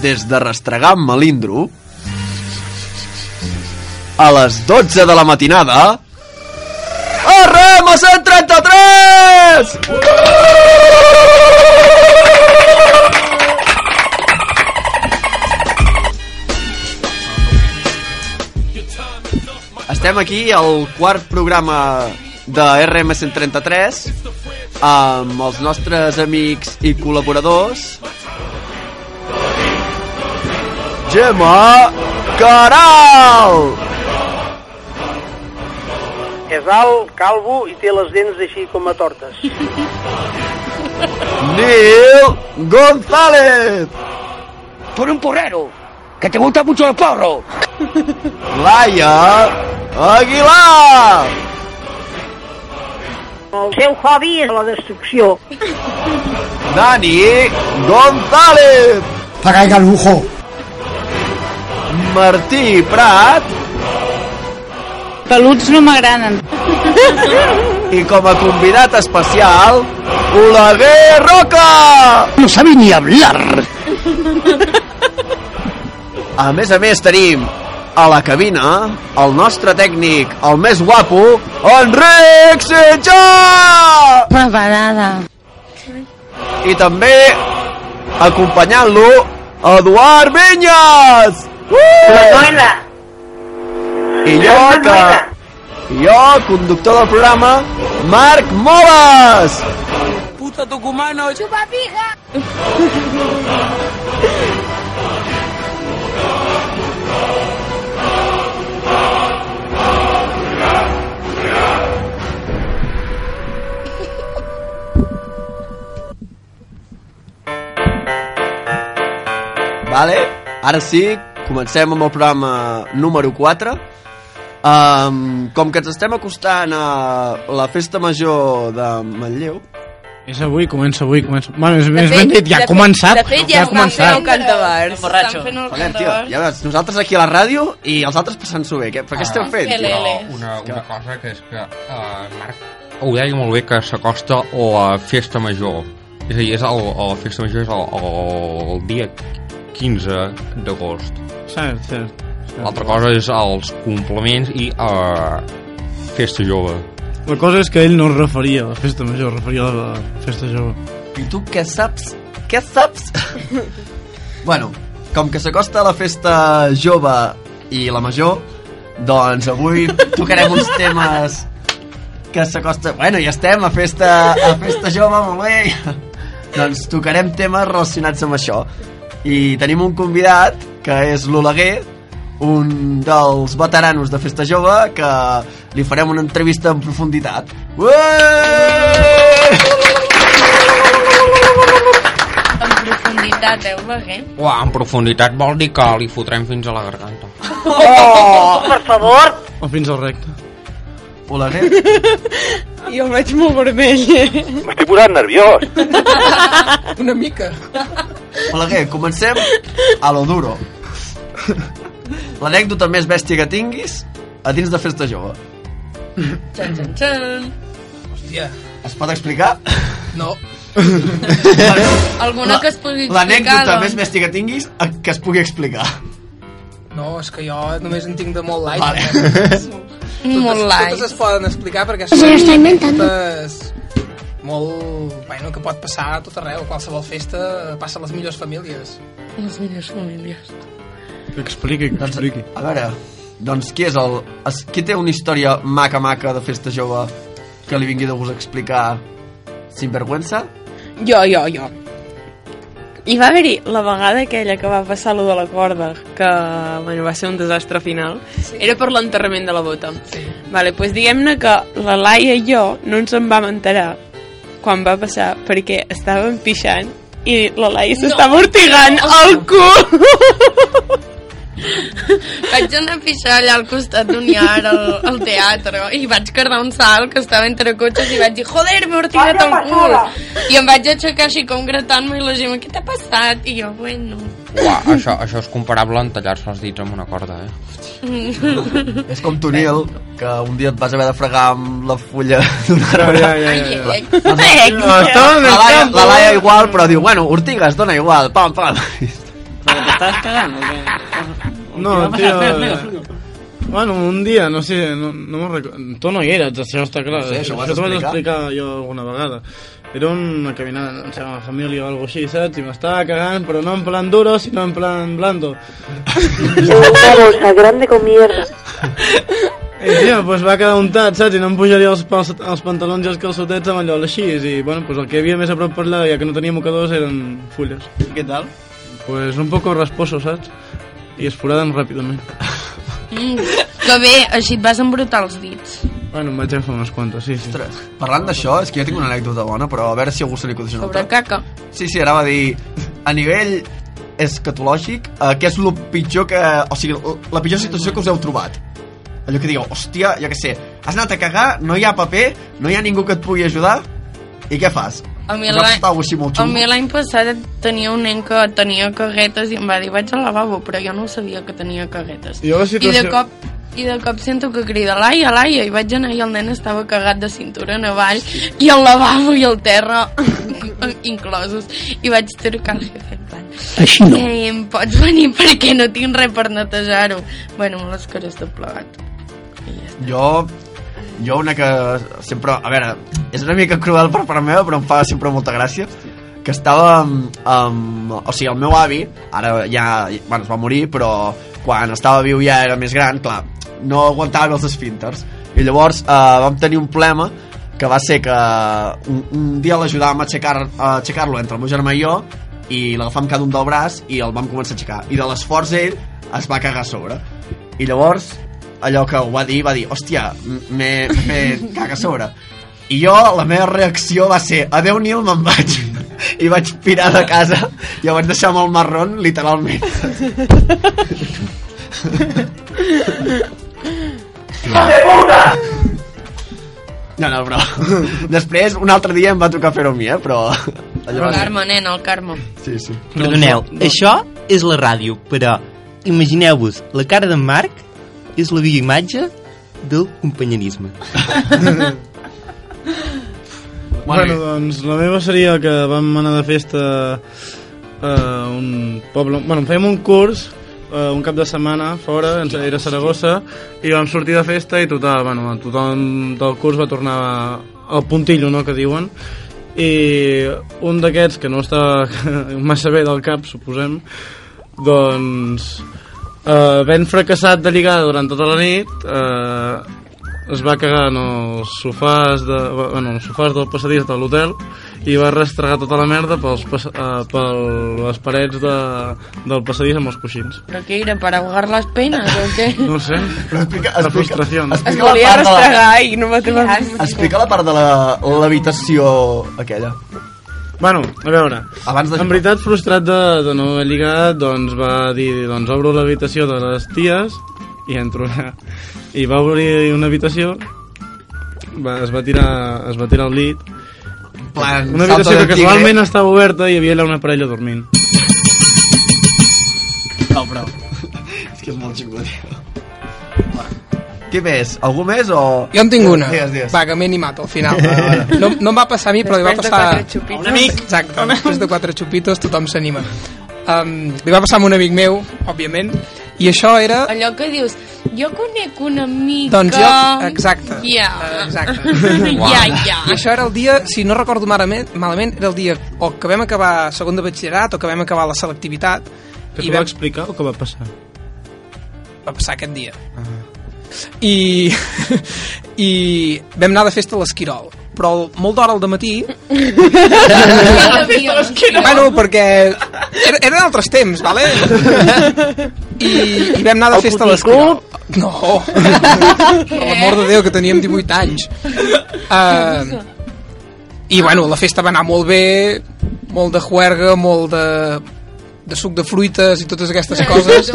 des de restregar amb melindro, a les 12 de la matinada, a 133! Estem aquí al quart programa de RM133 amb els nostres amics i col·laboradors Gemma Caral És alt, calvo i té les dents així com a tortes. Neil González eres un porrero, que te gusta mucho el porro. Laia Aguilar El seu hobby és la destrucció. Dani González Para el lujo. Martí Prat Peluts no m'agraden. i com a convidat especial Oleguer Roca No sabe ni hablar. A més a més tenim a la cabina el nostre tècnic, el més guapo, Enric Sitjà! Preparada. I també, acompanyant-lo, Eduard Vinyes! Manuela, I jo, que... I jo, conductor del programa, Marc Moles! Puta tucumano, chupa Vale, ara sí, comencem amb el programa número 4. Um, com que ens estem acostant a la festa major de Manlleu, És avui, comença avui, comença... Bueno, és més fet- ben dit, ja ha començat. De fet, ja, ha estan fent el començat. cantabars. Borratxo. Estan el tio, cantabars. ja veus, nosaltres aquí a la ràdio i els altres passant-s'ho bé. Què, per què esteu fent? lele. una, una cosa que és que uh, Marc ho deia molt bé que s'acosta la festa major és a dir, és el, la festa major és el, el dia 15 d'agost Cert, cert. l'altra cosa és els complements i uh, festa jove La cosa és que ell no es referia a la festa major, es referia a la festa jove. I tu què saps? Què saps? bueno, com que s'acosta la festa jove i la major, doncs avui tocarem uns temes que s'acosta... Bueno, ja estem a festa, a festa jove, molt bé. doncs tocarem temes relacionats amb això. I tenim un convidat, que és l'Oleguer, un dels veteranos de Festa Jove, que li farem una entrevista en profunditat. Ué! En profunditat, eh, Oleguer? Uah, en profunditat vol dir que li fotrem fins a la garganta oh, per favor, O fins al recte. Oleguer, Jo el veig molt vermell. m'estic posant nerviós. Una mica. Oleguer, comencem a lo duro. L'anècdota més bèstia que tinguis a dins de Festa Jove. Txan, txan, txan. Hòstia. Es pot explicar? No. Alguna que es pugui explicar, L'anècdota doncs. més bèstia que tinguis eh, que es pugui explicar. No, és que jo només en tinc de molt light. Vale. Totes, Molt light. Totes es poden explicar perquè Se lo está inventando. totes molt... Bueno, que pot passar a tot arreu. Qualsevol festa passa a les millors famílies. Les millors famílies. Que expliqui, que expliqui. A veure, doncs qui és el... es- Qui té una història maca-maca de Festa Jove que li vingui de gust explicar sin vergüenza? Jo, jo, jo. Hi va haver-hi la vegada aquella que va passar lo de la corda, que bueno, va ser un desastre final. Sí. Era per l'enterrament de la bota. Sí. Vale, doncs diguem-ne que la Laia i jo no ens en vam enterar quan va passar perquè estàvem pixant i la Laia s'estava ortigant el cul. Vaig anar a pixar allà al costat d'un llar al, al teatre i vaig cardar un salt que estava entre cotxes i vaig dir, joder, m'he ortigat el cul. I em vaig aixecar així com gratant-me i la gent, què t'ha passat? I jo, bueno... Uah, això, això és comparable a entallar-se els dits amb una corda eh? És com tu, Nil, que un dia et vas haver de fregar amb la fulla d'un arbre. Ja, ja, Ai, ja. ai, ai. No, està La Laia, la Laia igual, però diu, bueno, ortigues, dona igual, pam, pam. t'estàs cagant o què? No, tio... eh. Bueno, un dia, no sé, no, no me'n recordo... Tu no hi eres, això està clar. No sé, això ho vas t'ho vaig explicar jo alguna vegada. Era una caminada amb la família o alguna així, saps? I m'estava cagant, però no en plan duro, sinó en plan blando. Una bolsa grande con mierda. I, tio, pues va quedar untat, saps? I no em pujaria els, els, els pantalons i els calçotets amb allò així. I, bueno, pues el que havia més a prop per allà, ja que no tenia mocadors, eren fulles. Què tal? Pues un poco rasposo, saps? I esforades ràpidament. Mm, que bé, així et vas embrutar els dits. Bueno, em vaig agafar unes quantes, sí, sí. Ostres, parlant d'això, és que jo tinc una anècdota bona, però a veure si algú se li acudeix una Sobre altra. caca. Sí, sí, anava a dir, a nivell escatològic, eh, què és el pitjor que... O sigui, la pitjor situació que us heu trobat? Allò que digueu, hòstia, jo què sé, has anat a cagar, no hi ha paper, no hi ha ningú que et pugui ajudar, i què fas? A mi l'any- passar alguna així molt A xungo? mi l'any passat tenia un nen que tenia caguetes i em va dir vaig al lavabo, però jo no sabia que tenia caguetes. Jo la situació- I de cop i de cop sento que crida Laia, Laia, i vaig anar i el nen estava cagat de cintura en avall i el lavabo i el terra inclosos i vaig trucar al jefe en plan Així no. eh, em pots venir perquè no tinc res per netejar-ho bueno, amb les cares de plegat Jo, jo una que sempre... A veure, és una mica cruel per part meva, però em fa sempre molta gràcia que estava amb, amb... O sigui, el meu avi, ara ja... Bueno, es va morir, però quan estava viu ja era més gran, clar, no aguantava els esfínters. I llavors eh, vam tenir un problema que va ser que un, un dia l'ajudàvem a aixecar- aixecar-lo entre el meu germà i jo i l'agafàvem cada un del braç i el vam començar a aixecar. I de l'esforç ell es va cagar a sobre. I llavors allò que ho va dir, va dir, hòstia, m'he fet caca a sobre. I jo, la meva reacció va ser, adeu Nil, me'n vaig. I vaig pirar de casa i el vaig deixar amb el marrón, literalment. No, no, però... Després, un altre dia em va tocar fer-ho a mi, eh? Però... el Allò ser... Carme, nena, el Carme Sí, sí. Perdoneu, això és la ràdio, però imagineu-vos, la cara d'en Marc és la bioimatge del companyerisme. Bueno, doncs la meva seria que vam anar de festa a un poble... Bueno, fèiem un curs eh, un cap de setmana fora, ens era a Saragossa, i vam sortir de festa i total, bueno, tothom del curs va tornar al puntillo, no?, que diuen, i un d'aquests, que no està massa bé del cap, suposem, doncs, eh, ben fracassat de lligar durant tota la nit, eh, es va cagar en els sofàs, de, bueno, en els sofàs del passadís de l'hotel i va restregar tota la merda pels, eh, per les parets de, del passadís amb els coixins. però què era, per ahogar les penes o què? No ho sé, Però explica, la explica, frustració. es explica la volia part de la- restregar i no va trobar Explica la part de la- l'habitació aquella. Bueno, a veure, Abans de en veritat frustrat de, de no haver lligat, doncs va dir, doncs obro l'habitació de les ties i entro allà. I va obrir una habitació, va, es, va tirar, es va tirar al llit, plan, una habitació que tigre. casualment estava oberta i hi havia allà una parella dormint. No, però... és que és molt xungo, tio. Va. Què més? Algú més o... Jo en tinc una. Digues, digues. Va, que m'he animat al final. no, no em va passar a mi, però li va Després de passar... quatre xupitos. A un amic. Exacte, després de quatre xupitos tothom s'anima. Um, li va passar a un amic meu, òbviament, i això era... allò que dius jo conec una mica Doncs jo, exacte. ja Exacte. ja, ja I això era el dia, si no recordo malament, malament era el dia o que vam acabar segon de batxillerat o que vam acabar la selectivitat Que i t'ho va vam, explicar o què va passar? va passar aquest dia. I, I vam anar de festa a l'Esquirol, però molt d'hora al matí Bueno, perquè er, eren altres temps, vale? I, i vam anar de festa a l'esquirol. No, per l'amor de Déu, que teníem 18 anys. Uh, I, bueno, la festa va anar molt bé, molt de juerga, molt de, de suc de fruites i totes aquestes coses,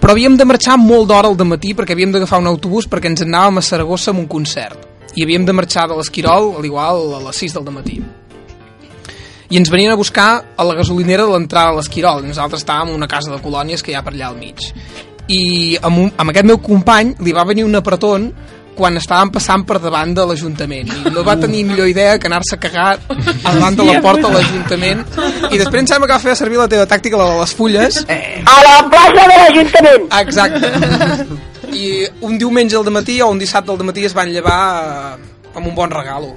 però havíem de marxar molt d'hora al matí perquè havíem d'agafar un autobús perquè ens anàvem a Saragossa amb un concert. I havíem de marxar de l'Esquirol, al igual, a les 6 del matí. I ens venien a buscar a la gasolinera de l'entrada a l'Esquirol. I nosaltres estàvem en una casa de colònies que hi ha per allà al mig. I amb, un, amb aquest meu company li va venir un apretón quan estàvem passant per davant de l'Ajuntament. I no va tenir millor idea que anar-se a cagar a davant de la porta de l'Ajuntament. I després em sembla que va fer servir la teva tàctica la de les fulles. A la plaça de l'Ajuntament. exacte. I un diumenge al matí o un dissabte al matí es van llevar eh, amb un bon regalo.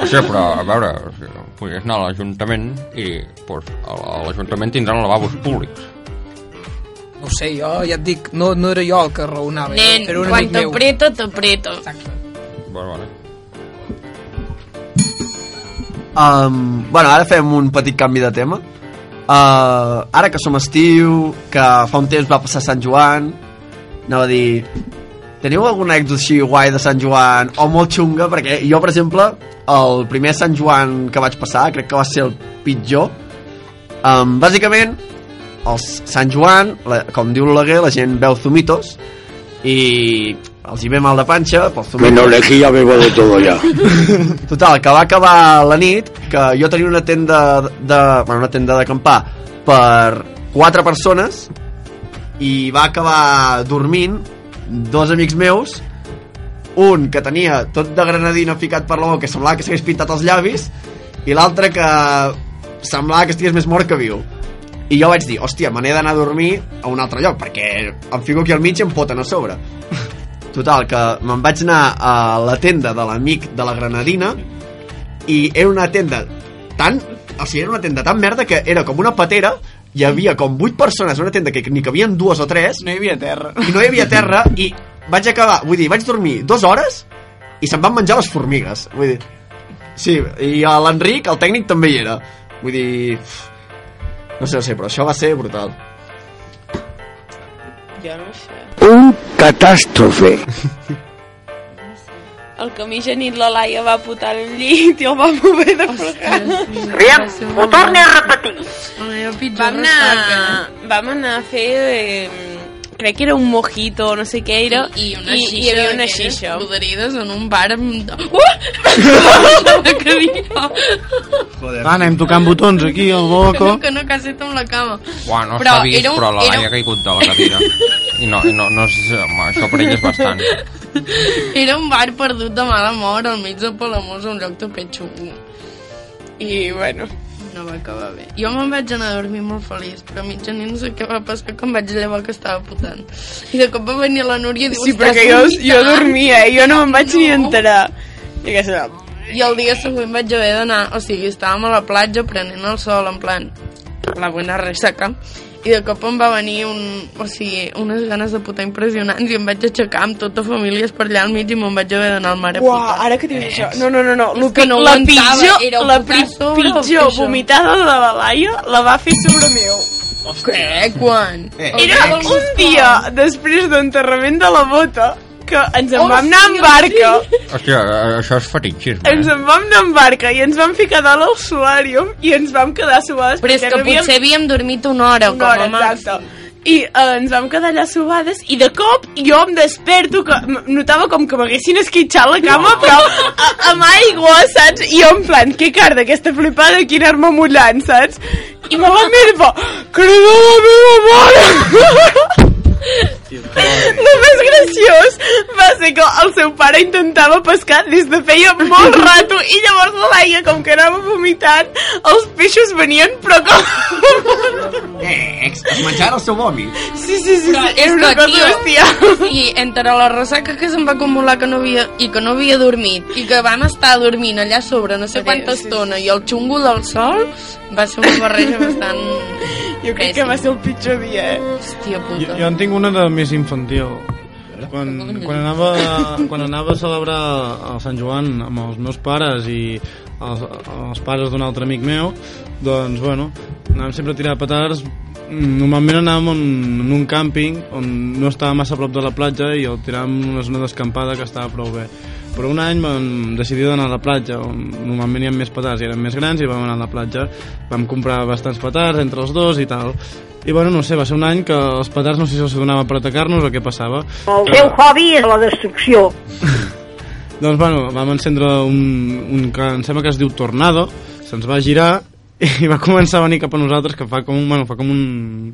Sí, però, a veure, o sigui, podies anar a l'Ajuntament i pues, a a l'Ajuntament tindran lavabos públics. No ho sé, jo ja et dic no, no era jo el que raonava Nen, era un quan meu t'apreto, t'apreto. Bueno, vale. Um, bueno, ara fem un petit canvi de tema. Uh, ara que som estiu, que fa un temps va passar Sant Joan, anava a dir... Teniu alguna anècdota així guai de Sant Joan o molt xunga? Perquè jo, per exemple, el primer Sant Joan que vaig passar, crec que va ser el pitjor. Um, bàsicament, el Sant Joan, la, com diu l'Oleguer, la gent veu zumitos i els hi ve mal de panxa pels zumitos. Menos lejía bebo de todo ya. Total, que va acabar la nit que jo tenia una tenda de... Bueno, una tenda d'acampar per quatre persones i va acabar dormint dos amics meus un que tenia tot de granadina ficat per la boca que semblava que s'hagués pintat els llavis i l'altre que semblava que estigués més mort que viu i jo vaig dir, hòstia, me n'he d'anar a dormir a un altre lloc perquè em fico aquí al mig i em foten a sobre. Total, que me'n vaig anar a la tenda de l'amic de la Granadina i era una tenda tan... O sigui, era una tenda tan merda que era com una patera hi havia com 8 persones en una tenda que ni cabien dues o tres. No hi havia terra. i no hi havia terra i vaig acabar, vull dir, vaig dormir dues hores i se'n van menjar les formigues vull dir, sí, i l'Enric el tècnic també hi era. Vull dir, no sé, no sé però això va ser brutal Jo no sé. Un catástrofe. El que mitja nit la Laia va putar al llit i el va mover de fregar. Aviam, ho torni a repetir. Vam anar, vam anar a fer... Eh, crec que era un mojito, no sé què era, I una i, i hi havia una xixa. podrides en un bar amb... Uh! que. Joder. Va, anem tocant botons aquí al Que boco. no, que no, quasi amb la cama. Buah, no Però s'ha vist, era un- però la era Laia ha caigut de la cadira. I no, i no, no és, home, això per ell és bastant. Era un bar perdut de mala mort al mig de Palamós, un lloc de petxungo. I, bueno, No va acabar bé. Jo me'n vaig anar a dormir molt feliç, però a mitjanit no sé què va passar, que em vaig llevar que estava putant. I de cop va venir la Núria i diu... sí, "Estàs perquè jo, jo vomitant?" dormia, eh? jo no me'n vaig ni enterar. I que serà... I el dia següent vaig haver d'anar, o sigui, estàvem a la platja prenent el sol, en plan, la buena resaca, i de cop em va venir un, o sigui, unes ganes de putar impressionants i em vaig aixecar amb tota famílies per allà al mig i me'n vaig haver d'anar al mar a Uah, putar. ara que dius això... No, no, no, no. Lo que no la pitjor, era la sobre pitjor vomitada de la Laia la va fer sobre meu. Què? Quan? Eh. Era un dia després d'enterrament de la bota que ens en vam anar en barca Hòstia, eh, això és fetitxisme. ens en vam anar en barca i ens vam ficar dalt al solàrium i ens vam quedar suades Però és que no havíem- potser havíem dormit una hora, una hora, com a exacte. I eh, ens vam quedar allà subades i de cop jo em desperto que notava com que m'haguessin esquitxat la cama però a, amb aigua, saps? I jo en plan, que car d'aquesta flipada aquí anar-me mullant, saps? I me va mirar i fa, crida la meva mare! El més graciós va ser que el seu pare intentava pescar des de feia molt rato i llavors la Laia, com que anava vomitant, els peixos venien però com... eh, ex, es menjaren el seu vòmit Sí, sí, sí, sí. era una cosa tio, bestial. I entre la ressaca que se'm va acumular que no havia, i que no havia dormit, i que vam estar dormint allà sobre no sé Sí, quanta sí, estona, i el xungo del sol, va ser una barreja bastant... Jo crec que va ser el pitjor dia, eh? Hòstia Jo, puta. jo en tinc una de més infantil. Quan, quan, anava, quan anava a celebrar el Sant Joan amb els meus pares i els, els pares d'un altre amic meu, doncs, bueno, anàvem sempre a tirar petards. Normalment anàvem en, en un càmping on no estava massa a prop de la platja i el tiràvem en una zona d'escampada que estava prou bé. Però un any vam decidir d'anar a la platja, on normalment hi ha més petards i eren més grans i vam anar a la platja. Vam comprar bastants petards entre els dos i tal. I bueno, no sé, va ser un any que els petards no sé si els donava per atacar-nos o què passava. El que, teu hobby és la destrucció. doncs bueno, vam encendre un, un que em sembla que es diu Tornado, se'ns va girar i va començar a venir cap a nosaltres que fa com, un, bueno, fa com un,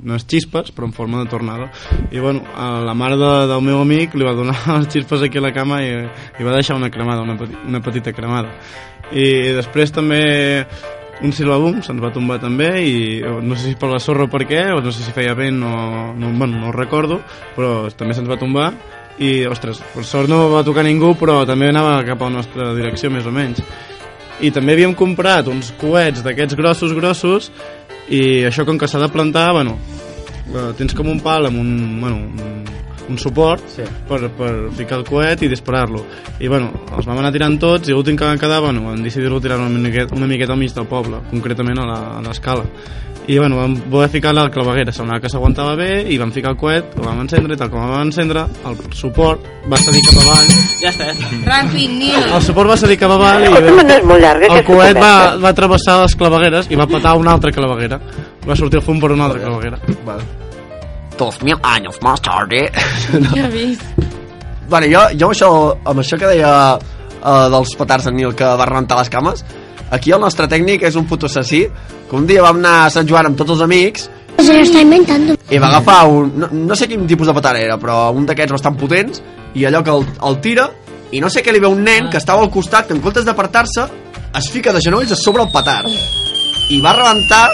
unes xispes però en forma de tornado i bueno, a la mare de, del meu amic li va donar les xispes aquí a la cama i, i va deixar una cremada, una, peti, una petita cremada. I després també un silbabum se'ns va tombar també i no sé si per la sorra o per què o no sé si feia vent o no, bueno, no ho recordo però també se'ns va tombar i ostres, per sort no va tocar ningú però també anava cap a la nostra direcció més o menys i també havíem comprat uns coets d'aquests grossos grossos i això com que s'ha de plantar bueno, eh, tens com un pal amb un, bueno, un, un suport sí. per, per ficar el coet i disparar-lo i bueno, els vam anar tirant tots i l'últim que vam quedar bueno, vam decidir-lo tirar una miqueta, una miqueta al mig del poble concretament a la- a l'escala i bueno, vam poder ficar la claveguera semblava que s'aguantava bé i vam ficar el coet el vam encendre i tal com el vam encendre el suport va cedir cap avall Ja està, ja està. Ràpid, Nil. el suport va cedir cap avall i no molt llarga, el aquesta coet va, va travessar les clavegueres i va petar una altra claveguera va sortir el fum per una altra claveguera Vale. Dos mil años más tarde. Ja vist. Vale, jo, jo amb, això, amb això que deia uh, dels petards en Nil que va rebentar les cames, aquí el nostre tècnic és un puto assassí que un dia vam anar a Sant Joan amb tots els amics. Se lo está inventando. i va agafar un... No, no sé quin tipus de petard era, però un d'aquests bastant potents i allò que el, el tira i no sé què li ve un nen que estava al costat que en comptes d'apartar-se es fica de genolls a sobre el petard. I va rebentar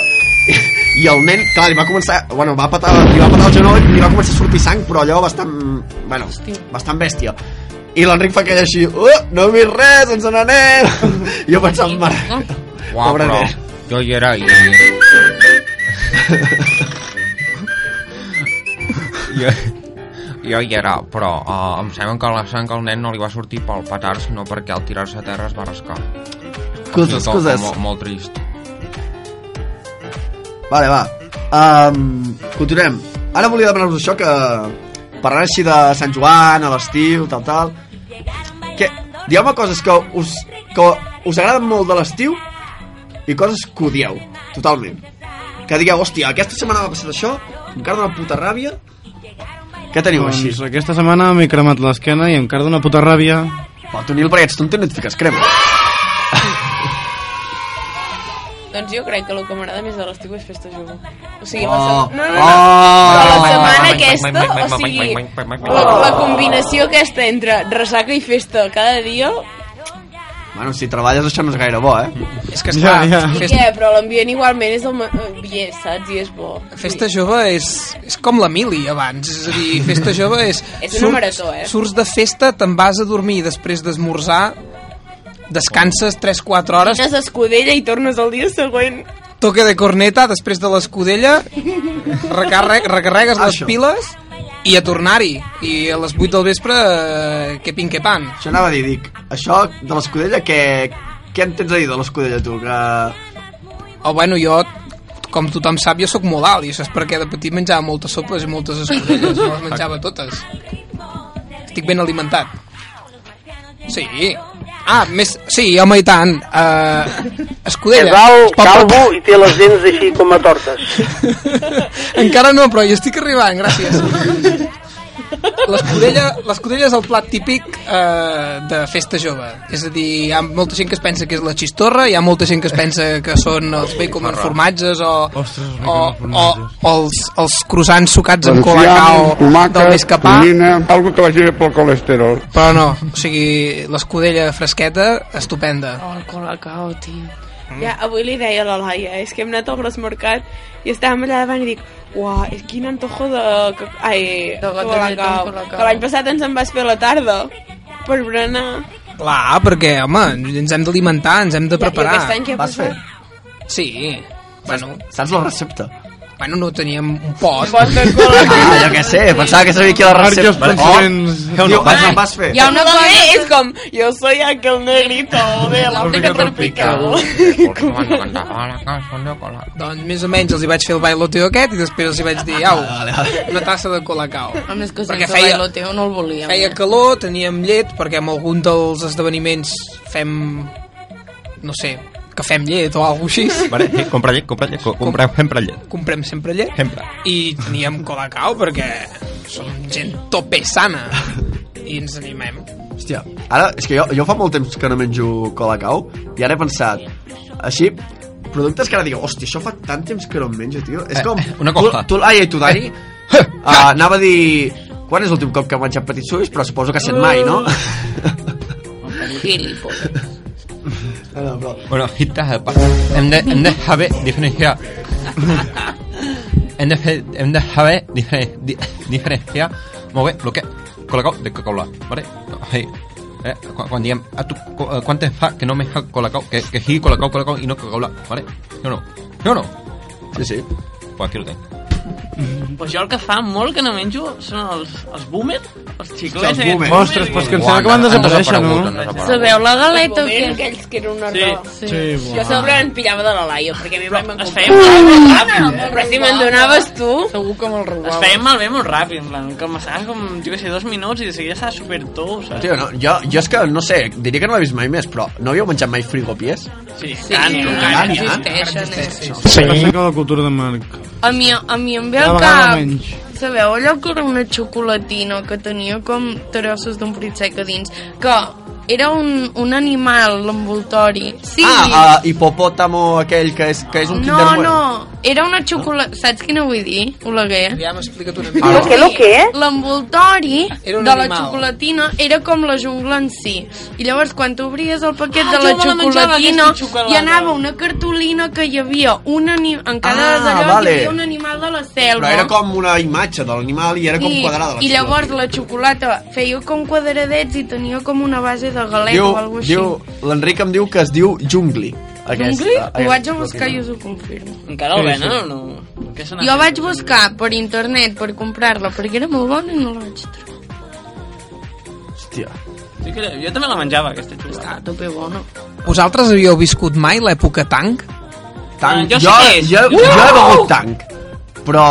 i el nen, clar, li va començar bueno, va patar, li va patar el genoll i li va començar a sortir sang, però allò bastant bueno, bastant bèstia i l'Enric fa aquell així, uh, no he vist res, ens n'anem i jo pensant, mare Uau, Pobre però nen. jo hi era i... jo, jo hi era, però uh, em sembla que la sang al nen no li va sortir pel petard, sinó perquè al tirar-se a terra es va rascar. Tot excuses. Molt, molt trist. Vale, va. Um, continuem. Ara volia demanar-vos això que parlant així de Sant Joan, a l'estiu, tal, tal. Que, digueu-me coses que us, que us agraden molt de l'estiu i coses que odieu, totalment. Que digueu, hòstia, aquesta setmana m'ha passat això, em carda una puta ràbia. Què teniu doncs, així? aquesta setmana m'he cremat l'esquena i em carda una puta ràbia Però tu, Nil, perquè ets tonto i no et fiques crema. Doncs jo crec que el que m'agrada més de l'estiu és festa jove. O sigui, Oh. la, se... no, no, no. Oh. Però la setmana aquesta, o sigui, la, la combinació aquesta entre ressaca i festa cada dia, Bueno, si treballes això no és gaire bo, eh? És que, esclar, Ja, ja. festa, què? Però l'ambient igualment és el ma- eh, saps? I és bo. festa jove és, és com la mili abans, és a dir, festa jove és... És una marató, eh? Surts de festa, te'n vas a dormir després d'esmorzar, descanses 3-4 hores, Tines escudella i tornes al dia següent. toque de corneta després de l'escudella, recarre, recarregues les Això. piles i a tornar-hi. I a les 8 del vespre, eh, que pin que pan. Això anava a dir, dic, això de l'escudella, què, què en tens a dir de l'escudella, tu? Que... O bueno, jo, com tothom sap, jo sóc molt alt, i això és perquè de petit menjava moltes sopes i moltes escudelles, no les menjava totes. Estic ben alimentat. Sí. Ah, més... Sí, home, i tant. Uh, És escudella. alt, Es pot calvo i té les dents així com a tortes. Encara no, però hi estic arribant, gràcies. L'escudella és el plat típic eh, de festa jove. És a dir, hi ha molta gent que es pensa que és la xistorra, hi ha molta gent que es pensa que són els bacon amb formatges o, Ostres, els o, o, o els, els croissants sucats amb colacao del més capà. algo que vagi pel colesterol. Però no, o sigui, l'escudella fresqueta, estupenda. Oh, el colacao, tio. Ja, avui li deia a la Laia, és que hem anat al gros mercat i estàvem allà davant i dic, uah, és quin antojo de... Ai, De colacao. Que l'any passat ens en vas fer a la tarda per berenar. Clar, perquè, home, ens hem d'alimentar, ens hem de Ja, i preparar. aquest any què ha Vas fer? passat? Sí. Bueno, Saps la recepta? Bueno, no teníem un pot. De. Ah, jo què sé, pensava que sabia qui la recepta. pensaments... Oh, diu, vas, el vas fer. Hi ha una cosa... és com, jo soy aquel negrito de la África tropical. Doncs més o menys els hi vaig fer el bailoteo aquest i després els hi vaig dir, au, una tassa de colacao. A més que Perquè sense feia- bailoteo no el volíem. Feia calor, teníem llet, perquè en algun dels esdeveniments fem, no sé, que fem llet o alguna així. Vale, sí, compra llet, compra llet, co- comprem sempre llet. Comprem sempre llet. Sempre. I teníem colacao perquè som gent tope sana. I ens animem. Hòstia, ara, és que jo, jo fa molt temps que no menjo colacao i ara he pensat, així, productes que ara digueu, hòstia, això fa tant temps que no em menjo, tio. És Eh, com... una cosa. Tu, tu ai, tu, Dani, uh, anava a dir... Quan és l'últim cop que ha menjat petits suïs? Però suposo que ha sent mai, no? però... Bueno, hita, pa- hem de, hem de saber diferenciar. hem de, fer, hem de saber diferen, di, diferenciar molt bé el que Colacao de Coca-Cola, ¿vale? Sí. Eh, quan, quan diem, a tu, co- eh, quan te fa que no me fa Colacao, que, que sigui Colacao, Colacao i no Coca-Cola, ¿vale? ¿Sí o no? ¿Sí o no? Sí, sí. Pues aquí lo tengo. Pues jo el que fa molt que no menjo són els, els boomer, els xiclets. Els aquests boomer. Ostres, pues que em sembla que van desaparèixer, no? Sabeu la galeta o què? aquells que eren una Sí. roba. Sí, Jo sempre em pillava de la Laia, perquè a mi mai me'n Es comprava. feien malbé ràpid. Però si me'n donaves tu... Segur que me'l Es robava. feien malbé molt ràpid, en plan, que m'estaves com, jo què sé, dos minuts i de seguida estava super tou, saps? Tio, no, jo, jo és que, no sé, diria que no l'he vist mai més, però no havíeu menjat mai frigopies? Sí, Sí, tant, encara tant, existeixen. eh? Sí. Passa que la cultura de Marc. A mi, a mi em ve al cap... menys. Sabeu allò que era una xocolatina que tenia com trossos d'un fruit sec a dins? Que era un, un animal, l'envoltori. Sí. Ah, uh, hipopòtamo aquell que és, que és un no, Kinder Bueno. no, era una xocolata... Saps quina vull dir, Oleguer? Ja m'explica't una Ah, mica. Lo que, lo que? L'envoltori de la animal. xocolatina era com la jungla en si. I llavors, quan t'obries el paquet Ah, de la xocolatina, hi anava una cartolina que hi havia un anim... en cada Ah, d'allò vale. hi havia un animal de la selva. Però era com una imatge de l'animal i era com quadrada. la I llavors la xocolata feia com quadradets i tenia com una base de galeta diu, o alguna cosa així. diu, L'Enric em diu que es diu Jungli. Jungli? Ho vaig a buscar i us ho confirmo. Encara el Sí, venen sí. o no? Què se n'ha Jo fet? vaig buscar per internet per comprar-la perquè era molt bona i no la vaig trobar. Hòstia. Sí que jo també la menjava, aquesta xocolata. Està a tope bona. Vosaltres havíeu viscut mai l'època tanc? Tanc. Ah, jo sí jo, que és. jo, jo he begut tanc. Però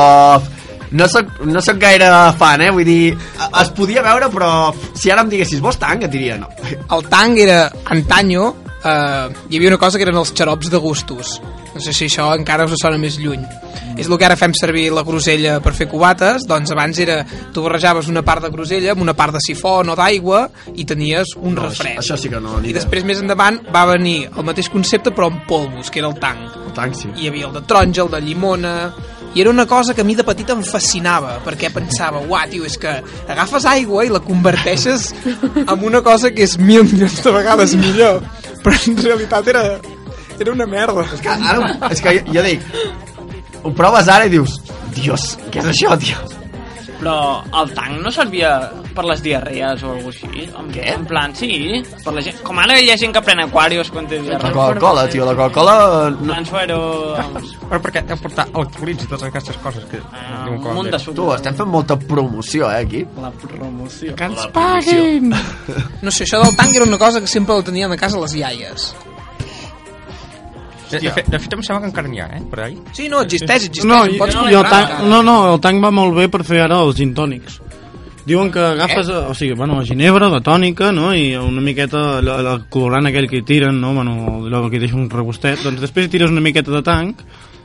no soc, no soc gaire fan, eh? Vull dir, es podia veure, però si ara em diguessis, vols tanc? Et diria no. El tanc era, antanyo, eh, hi havia una cosa que eren els xarops de gustos. No sé si això encara us sona més lluny. És el que ara fem servir la grosella per fer cubates, doncs abans era, tu barrejaves una part de grosella amb una part de sifó o d'aigua i tenies un No, refresc. Això, això sí que no. I després més endavant va venir el mateix concepte però amb polvos, que era el tanc. El tanc, sí. Hi havia el de taronja, el de llimona... I era una cosa que a mi de petit em fascinava, perquè pensava, uah, tio, és que agafes aigua i la converteixes en una cosa que és mil milions de vegades millor. Però en realitat era, era una merda. És que, ara, és que jo, jo dic, ho proves ara i dius, Dios, què és això, tio? Però el tanc no servia per les diarrees o alguna així? En, Què? En plan, sí. Per la gent, com ara hi ha gent que pren aquarios quan té La diarrea. Coca-Cola, tio, la Coca-Cola... No, Plan suero... Però perquè deu portar electrolits i totes aquestes coses que... Ah, un munt de bé. suc. tu, estem fent molta promoció, eh, aquí. La promoció. Que ens paguin! No sé, això del tanc era una cosa que sempre la tenien a casa les iaies. De, de, fet, de fet, em sembla que encara n'hi ha, eh, per ahí. Sí, no, existeix, existeix. No, i, pots el comprar tanc, no, no, el tanc va molt bé per fer ara els gin tònics. Diuen que agafes, Eh? o sigui, bueno, la ginebra, la tònica, no?, i una miqueta el, el colorant aquell que hi tiren, no?, bueno, allò que hi deixa un regustet, doncs després hi tires una miqueta de tanc,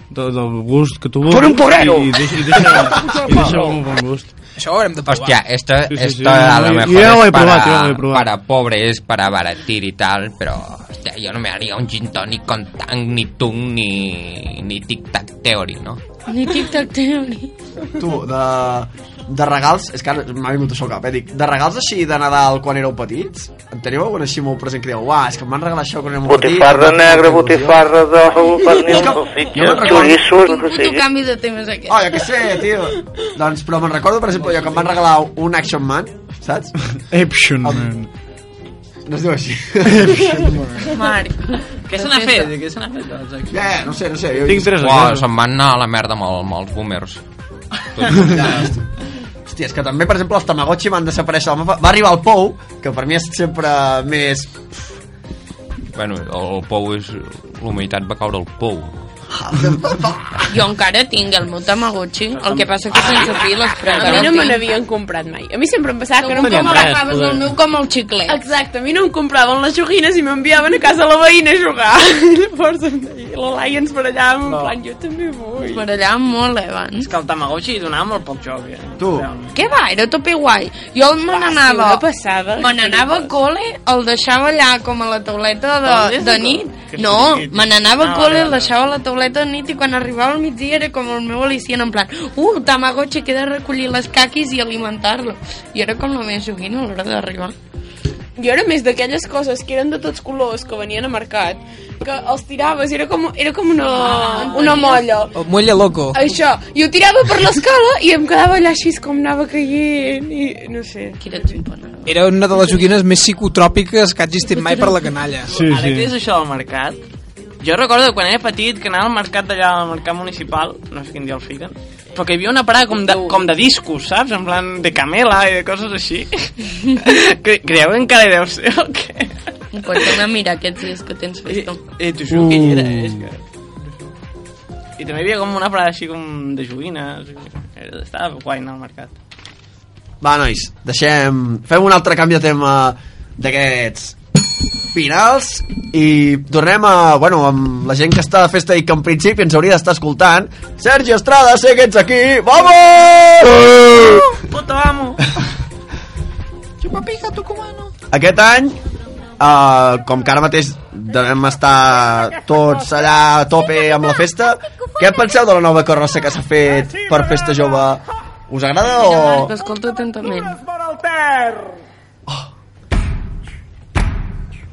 de, del gust que tu vulguis, Con un porrero. i, i deixa, i deixa, i deixa un bon gust. Això ho haurem de provar. Hostia, esto, Sí, sí, sí, esto a lo mejor ya lo he es para, yo lo he probado. para pobres, para abaratir y tal, pero hostia, yo no me haría un gin tonic con tang, ni tung, ni, ni tic-tac theory, ¿no? Ni tic-tac teori. Tu, de, de regals, és que ara m'ha vingut això al cap, eh? Dic, de regals així de Nadal quan éreu petits, en teniu algun així molt present que dieu, uah, és que em van regalar això quan érem molt petits. Botifarra negra, molta il·lusió." botifarra d'ou, pernil, És que- salsitxa, jo me'n recordo- xoriço, el Quin que puto canvi de temes aquest. Oh, jo què sé, tio. doncs, però me'n recordo, per exemple, jo que em van regalar un Action Man, saps? Action Man. No es diu així. Marc. Què se n'ha fet? Què se n'ha fet? Ja, no sé, no sé. Jo, Tinc tres a Uau, casa. se'n van anar a la merda amb, el, amb els boomers. Ja, hòstia. És que també, per exemple, els Tamagotchi van desaparèixer. Va va arribar el Pou, que per mi és sempre més... Bueno, el, pou és... La humanitat va caure al pou. Jo encara tinc el meu Tamagotchi, el que passa que sense piles, però A mi no me n'havien comprat mai. A mi sempre em passava que no em com compraven... agafaves el meu com el xiclet. Exacte, a mi no em compraven les joguines i m'enviaven a casa la veïna a jugar. Llavors la Laia ens barallàvem, en plan, jo també vull. Es barallàvem molt, eh, abans. És que el Tamagotchi donava molt poc joc, eh? Tu. Què va? Era tope guai. Jo me n'anava... una passada. Me n'anava a col·le, el deixava allà com a la tauleta de, de nit. No, me n'anava Ah, a col·le, vale, el deixava a la tauleta de nit i quan arribava al migdia era com el meu al·licient, en plan, uh, Tamagotchi, que he de recollir les caquis i alimentar-lo. I era com la meva joguina a l'hora d'arribar. Jo era més d'aquelles coses que eren de tots colors, que venien a mercat, que els tiraves, era com, era com una, una molla. El muelle loco. Això, i ho tirava per l'escala i em quedava allà així com anava caient i no sé. Quina ximpona. Era una de les joguines més psicotròpiques que ha existit mai per la canalla. Sí, Ara que sí. és això del mercat, jo recordo quan era petit que anava al mercat d'allà, al mercat municipal, no sé quin dia el fiquen, però que hi havia una parada com de, com de discos, saps? En plan de camela i de coses així. Cre Creieu que encara hi deu ser o què? Pots anar a mirar aquests dies que tens festa. Eh, t'ho juro que hi era, és que... I també hi havia com una parada així com de joguines. Estava guai anar al mercat. Va, nois, deixem... Fem un altre canvi de tema d'aquests finals i tornem a, bueno, amb la gent que està de festa i que en principi ens hauria d'estar escoltant. Sergi Estrada, sé que ets aquí! Vamos! Puto amo! Chupapica, tucumano. Aquest any, uh, com que ara mateix devem estar tots allà a tope amb la festa, què penseu de la nova carrossa que s'ha fet per Festa Jove? Us agrada o...? Escolta atentament.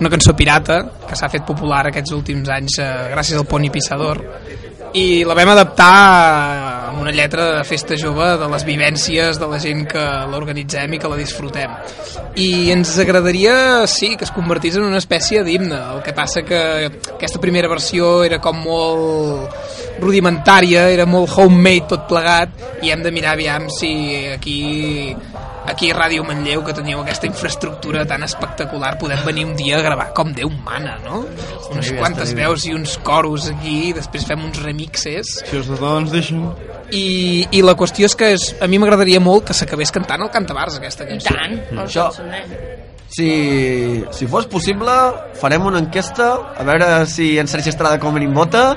una cançó pirata que s'ha fet popular aquests últims anys eh, gràcies al Pony Pissador i la vam adaptar amb una lletra de festa jove de les vivències de la gent que l'organitzem i que la disfrutem. I ens agradaria, sí, que es convertís en una espècie d'himne. El que passa que aquesta primera versió era com molt rudimentària, era molt homemade tot plegat i hem de mirar aviam si aquí aquí a Ràdio Manlleu que teniu aquesta infraestructura tan espectacular podem venir un dia a gravar com Déu mana, no? Unes bé, quantes veus i uns coros aquí després fem uns remixes. Si els de ens deixen... i, i la qüestió és que és, a mi m'agradaria molt que s'acabés cantant el Cantabars aquesta cançó. tant, el Això- si, si fos possible, farem una enquesta a veure si en Sergi Estrada com mínim vota.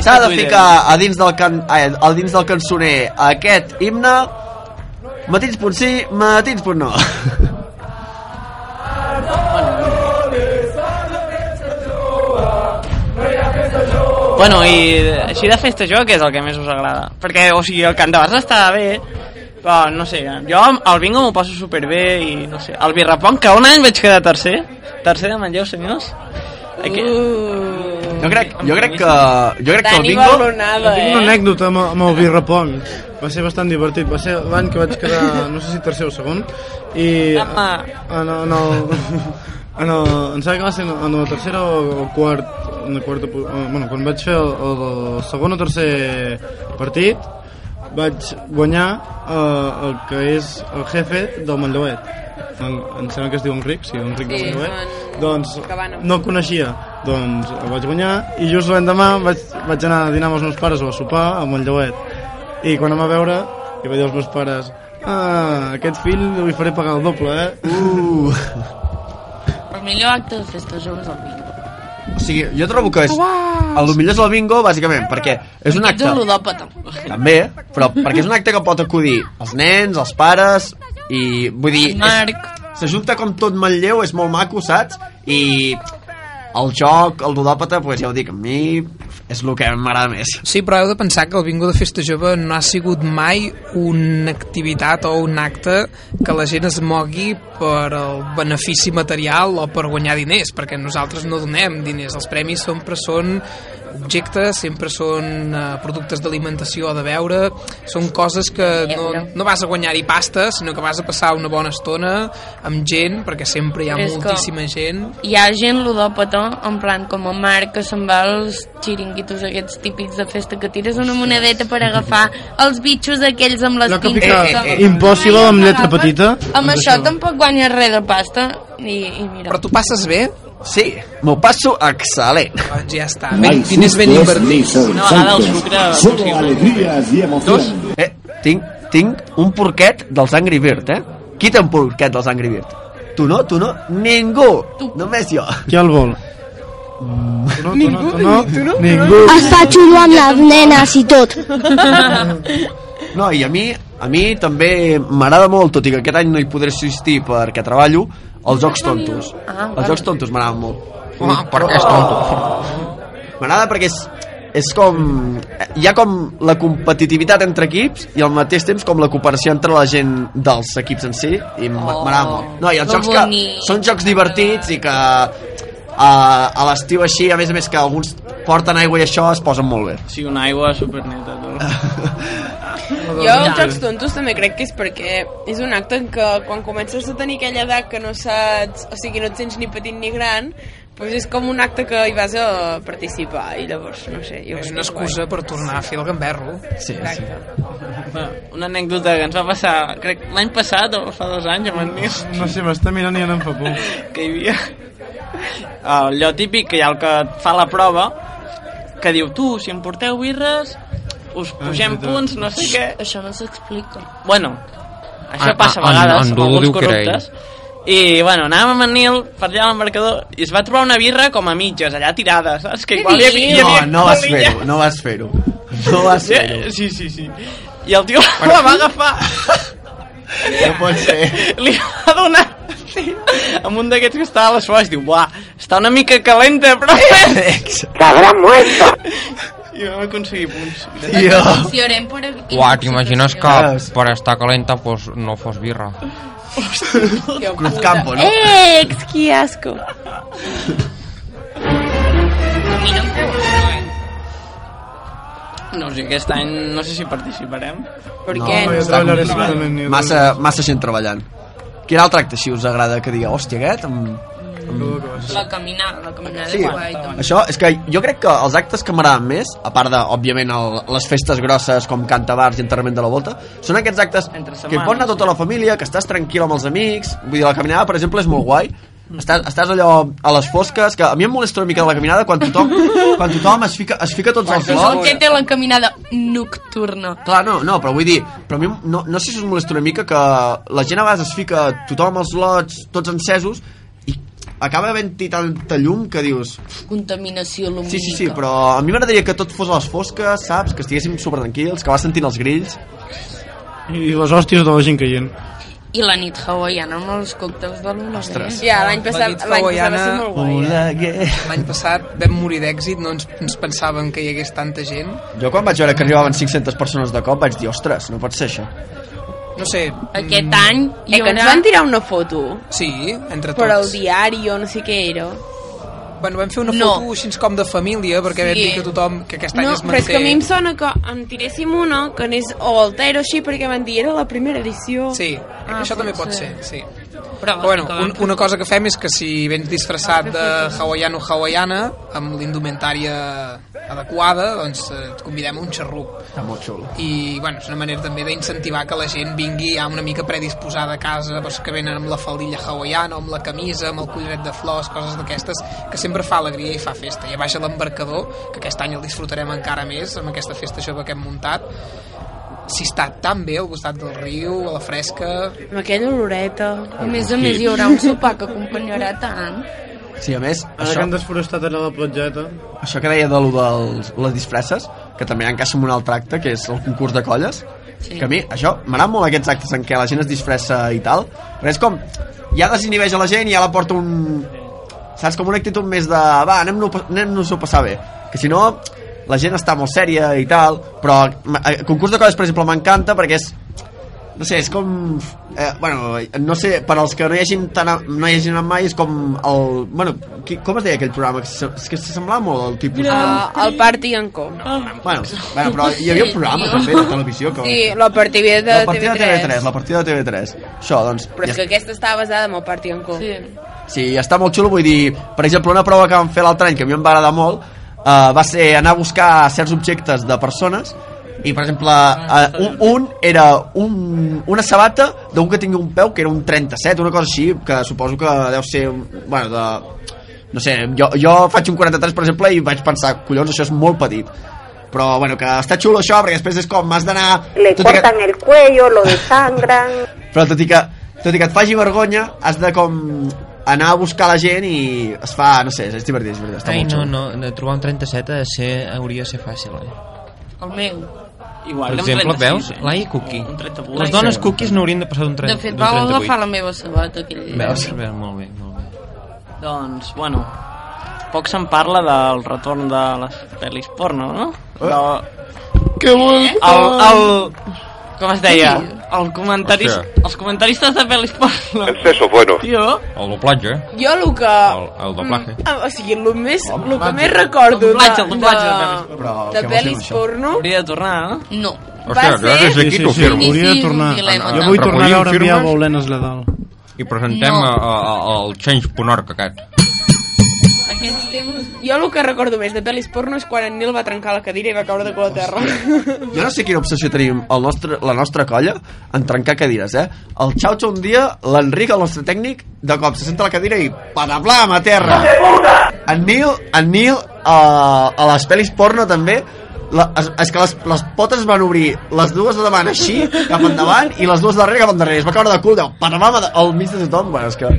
S'ha de ficar a dins del, can, a, a dins del cançoner aquest himne matins punt sí, matins punt no. Bueno, i així de festa jo, què és el que més us agrada? Perquè, o sigui, el Cantabars està bé, però no sé, jo el bingo m'ho passo superbé i no sé, el birrapont, que un any vaig quedar tercer, tercer de Manlleu, senyors. Aquí... Jo crec, jo crec que, jo crec que el bingo... Balonada, Tinc eh? una anècdota amb, amb el birrapont. Va ser bastant divertit. Va ser l'any que vaig quedar, no sé si tercer o segon, i en, en el... En, el, em sembla que va ser en la tercera o quart, en la quarta, eh, bueno, quan vaig fer el, el segon o tercer partit, vaig guanyar eh, el que és el jefe del Manlleuet. En, em sembla que es diu Enric, sí, Enric Sí, del Manlleuet. en- Doncs Cabana. no el coneixia, doncs el vaig guanyar i just l'endemà vaig, vaig anar a dinar amb els meus pares o a sopar a Manlleuet i quan em va veure i va dir als meus pares ah, aquest fill li faré pagar el doble, eh? Uh. millor acte de festa jove és el bingo. O sigui, jo trobo que és... El millor és el bingo, bàsicament, perquè és un acte... També, però perquè és un acte que pot acudir els nens, els pares, i vull dir... Marc. S'ajunta com tot Manlleu, és molt maco, saps? I el joc, el ludòpata, pues ja ho dic, a mi és el que m'agrada més. Sí, però heu de pensar que el bingo de festa jove no ha sigut mai una activitat o un acte que la gent es mogui per el benefici material o per guanyar diners, perquè nosaltres no donem diners. Els premis sempre són objectes, sempre són eh, productes d'alimentació o de beure, són coses que no, no vas a guanyar-hi pasta, sinó que vas a passar una bona estona amb gent, perquè sempre hi ha És que- moltíssima gent. Hi ha gent ludòpata, en plan com el Marc, que se'n va als xiringuitos aquests típics de festa, que tires una monedeta per agafar els bitxos aquells amb les pinces. pica que- Impossible amb lletra petita. Amb Doncs això tampoc guanyes res de pasta. I, i mira. Però tu passes bé? Sí, m'ho passo excel·lent. Doncs ja està. No Ben, diners ben invertits. sobresaltos, solo alegrías y emociones. Eh, tinc, tinc un porquet dels Angry Bird, eh? Qui té un porquet dels Angry Bird? Tu no, tu no? Ningú! Tu. Només jo. Qui el vol? Tu no, tu no, tu no, tu no? Ningú. Està xulo amb les nenes i tot. No, i a mi, a mi també m'agrada molt, tot i que aquest any no hi podré assistir perquè treballo, els jocs tontos. Ah, Els jocs tontos m'agraden molt. Ah, per què és tonto? M'agrada perquè és, és com... Hi ha com la competitivitat entre equips i al mateix temps com la cooperació entre la gent dels equips en si i m'agrada molt. No, i els jocs que són jocs divertits i que a, a l'estiu així, a més a més que alguns porten aigua i això es posen molt bé. Sí, una aigua superneta, tu. Jo els jocs tontos també crec que és perquè és un acte en què quan comences a tenir aquella edat que no saps, o sigui, no et sents ni petit ni gran, doncs és com un acte que hi vas a participar i llavors, no sé, jo És una excusa per tornar a fer el gamberro. Sí, sí. Una anècdota que ens va passar, crec, l'any passat o fa dos anys, amb en Nis, No sé, m'està mirant i ara em fa por. que hi havia allò típic que hi ha el que et fa la prova que diu, tu, si em porteu birres us pugem veritat. punts, no sé què Això no s'explica. bueno, això Ah, passa a ah, en- vegades en amb Dudu alguns corruptes i bueno, anàvem amb en Nil per allà a l'embarcador i es va trobar una birra com a mitges, allà tirada, saps? Que igual hi havia, hi No, havia no vas fer-ho, no vas fer-ho. No vas fer-ho. Sí, sí, sí. I el tio la va agafar No pot ser. li va donar sí, amb un d'aquests que estava a les flors diu, buah, està una mica calenta però Cabrón muerto. I vam aconseguir punts Tio. Si orem per... Uah, t'imagines que per estar calenta pues, no fos birra. Cruzcampo, no? Ex, que asco. No eh? no sé, aquest any no sé si participarem Per No, què? jo treballaré segurament, jo Massa, massa gent treballant. Quin altre acte així us agrada que diga, hòstia, aquest... Amb... La caminada, la caminada Sí, guai, també. això és que jo crec que els actes que m'agraden més, a part de, òbviament, el, les festes grosses com cantabars i enterrament de la volta, són aquests actes que hi setmana, pot anar tota la família, que estàs tranquil amb els amics, vull dir, la caminada, per exemple, és molt guai, estàs, estàs allò a les fosques, que a mi em molesta una mica de la caminada quan tothom, quan tothom es fica, es fica tots els Això és el blocs. que té la caminada nocturna. Clar, no, no, però vull dir, però a mi no, no sé si us molesta una mica que la gent a vegades es fica tothom amb els lots, tots encesos, acaba havent-hi tanta llum que dius... Contaminació lumínica. Sí, sí, sí, però a mi m'agradaria que tot fos a les fosques, saps? Que estiguéssim super tranquils, que vas sentint els grills. I les hòsties de la gent caient. I la nit hawaiana amb els còctels de. Ostres. Ja, l'any La passat, l'any passat va hawaiana- ser molt guai. eh? L'any passat vam morir d'èxit, no ens, ens pensàvem que hi hagués tanta gent. Jo quan vaig veure que arribaven 500 persones de cop vaig dir, ostres, no pot ser això. No sé... Aquest mm, any Eh, que ens van tirar una foto Sí, entre per al tots. diari o no sé què era. Bueno, vam fer una No. foto així com de família, perquè vam Sí. dir que tothom, que aquest any No, es però és manté... que a mi em sona que en tiréssim una que anés o Voltaire o així perquè van dir era la primera edició. Sí, Ah, això també pot pot ser, ser. sí. Però, Però bueno, un, una cosa que fem és que si vens disfressat de hawaiano-hawaiana, amb l'indumentària adequada, doncs eh, et convidem a un xarrup. Està molt xulo. I bueno, és una manera també d'incentivar que la gent vingui ja una mica predisposada a casa, doncs que venen amb la faldilla hawaiana, amb la camisa, amb el collaret de flors, coses d'aquestes, que sempre fa alegria i fa festa. I a baix a l'embarcador, que aquest any el disfrutarem encara més amb aquesta festa jove que hem muntat, si està tan bé al costat del riu, a la fresca... Amb aquella oloreta. A més a més, hi haurà un sopar que acompanyarà tant. Sí, a més, Ara que això, han desforestat allà la platgeta... això que deia de lo dels, les disfresses, que també encaixa en un altre acte, que és el concurs de colles, Sí. que a mi, això, m'agraden molt aquests actes en què la gent es disfressa i tal, perquè és com, ja desinhibeix a la gent i ja la porta un... Saps, com una actitud més de, va, anem-nos anem a passar bé. Que si no, la gent està molt sèria i tal, però el concurs de colles, per exemple, m'encanta perquè és no sé, és com eh, bueno, no sé, per als que no hi hagin tan, no hi hagin anat mai és com el, bueno, qui, com es deia aquell programa que se- és que s'assemblava molt al tipus Uh, el Party en Com. bueno, bueno, però hi havia un programa també de televisió que... Sí, la partida de, la partida de TV3. TV3 la partida de TV3 això doncs Però és ja, que aquesta està basada en el Party en Com. Sí. sí, està molt xulo vull dir, per exemple una prova que vam fer l'altre any que a mi em va agradar molt uh, va ser anar a buscar certs objectes de persones i per exemple uh, un, un era un, una sabata d'un que tingui un peu que era un 37 una cosa així que suposo que deu ser un- bueno, de, no sé, jo, jo faig un 43 per exemple i vaig pensar, collons, això és molt petit però bueno, que està xulo això perquè després és com m'has d'anar Le i que- cortan el cuello, lo desangran. però tot i que, tot i que et faci vergonya has de com anar a buscar la gent i es fa, no sé, és divertit, és divertit està Ai, molt no, no, no, trobar un 37 ha de ser, hauria de ser fàcil, eh? El meu. Igual, Per un exemple, 36, veus? eh? Laia Cookie. Un 38. Les dones cookies no haurien de passar d'un 30 De fet, vau 38. agafar la meva sabata aquell dia. Veus? Veus, molt bé, molt bé. Doncs, bueno, poc se'n parla del retorn de les pel·lis porno, no? Però... Que vol... El, el, com es deia? El comentaris, Hòstia. els comentaristes de pel·lis porno. El seso bueno. Tio, El doblatge, Jo el que... el, el doblatge. Mm, O sigui, el més, el que més recordo de, doblatge, el doblatge de de, de pel·lis porno Hauria de tornar, no? No. Hòstia, va ser- des d'aquí Sí, sí, sí, firmo. hauria de tornar. Jo vull tornar a veure enviar baulenes de dalt. I presentem No. a, a, el change.org aquest. Aquests temps... Jo el que recordo més de pel·lis porno és quan en Nil va trencar la cadira i va caure de cul a terra. Jo no sé quina obsessió tenim el nostre, la nostra colla en trencar cadires, eh? El Xauxa un dia, l'Enric, el nostre tècnic, de cop se senta a la cadira i panablam a terra. En Nil, en Nil a, a les pel·lis porno també, la, és, és que les, les potes es van obrir les dues de davant així, cap endavant, i les dues de darrere cap endarrere. Es va caure de cul, deu, panablam a- al mig de tothom. Bueno, és que,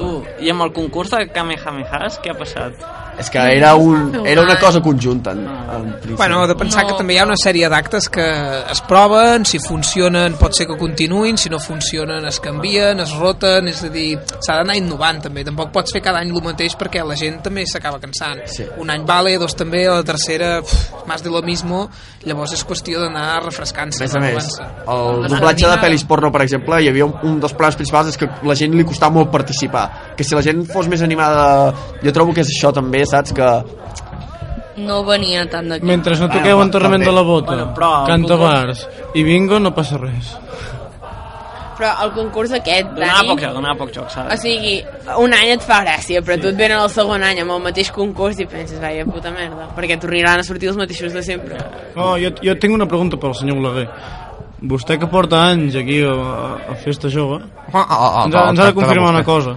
Tu, i amb el concurs de Kamehamehas, què ha passat? És que era, un, era una cosa conjunta. En, en principi. Bueno, de pensar No. que també hi ha una sèrie d'actes que es proven, si funcionen pot ser que continuïn, si no funcionen es canvien, es roten, és a dir, s'ha d'anar innovant també, tampoc pots fer cada any el mateix perquè la gent també s'acaba cansant. Sí. Un any vale, dos també, a la tercera pff, más de lo mismo, llavors és qüestió d'anar refrescant-se. A més a més, el doblatge de pel·lis porno, per exemple, hi havia un, un dels plans principals és que la gent li costava molt participar. Que si la gent fos més animada... Jo trobo que és això també, saps? Que... No venia tant d'aquí. Mentre no Bueno, toqueu però enterrament també. de la bota, Bueno, però- canta bars i bingo, no passa res. Però el concurs aquest, Donava Dani... poc joc, donava poc joc, O saps? sigui, un any et fa gràcia, però tu et venen el segon any amb el mateix concurs i penses, vaja, puta merda, perquè tornaran a sortir els mateixos de sempre. Oh, jo, jo tinc una pregunta pel senyor Oleguer. Vostè que porta anys aquí a, a Festa Jove, Ah, ah, ah, ens, ha, ens ha de confirmar una cosa.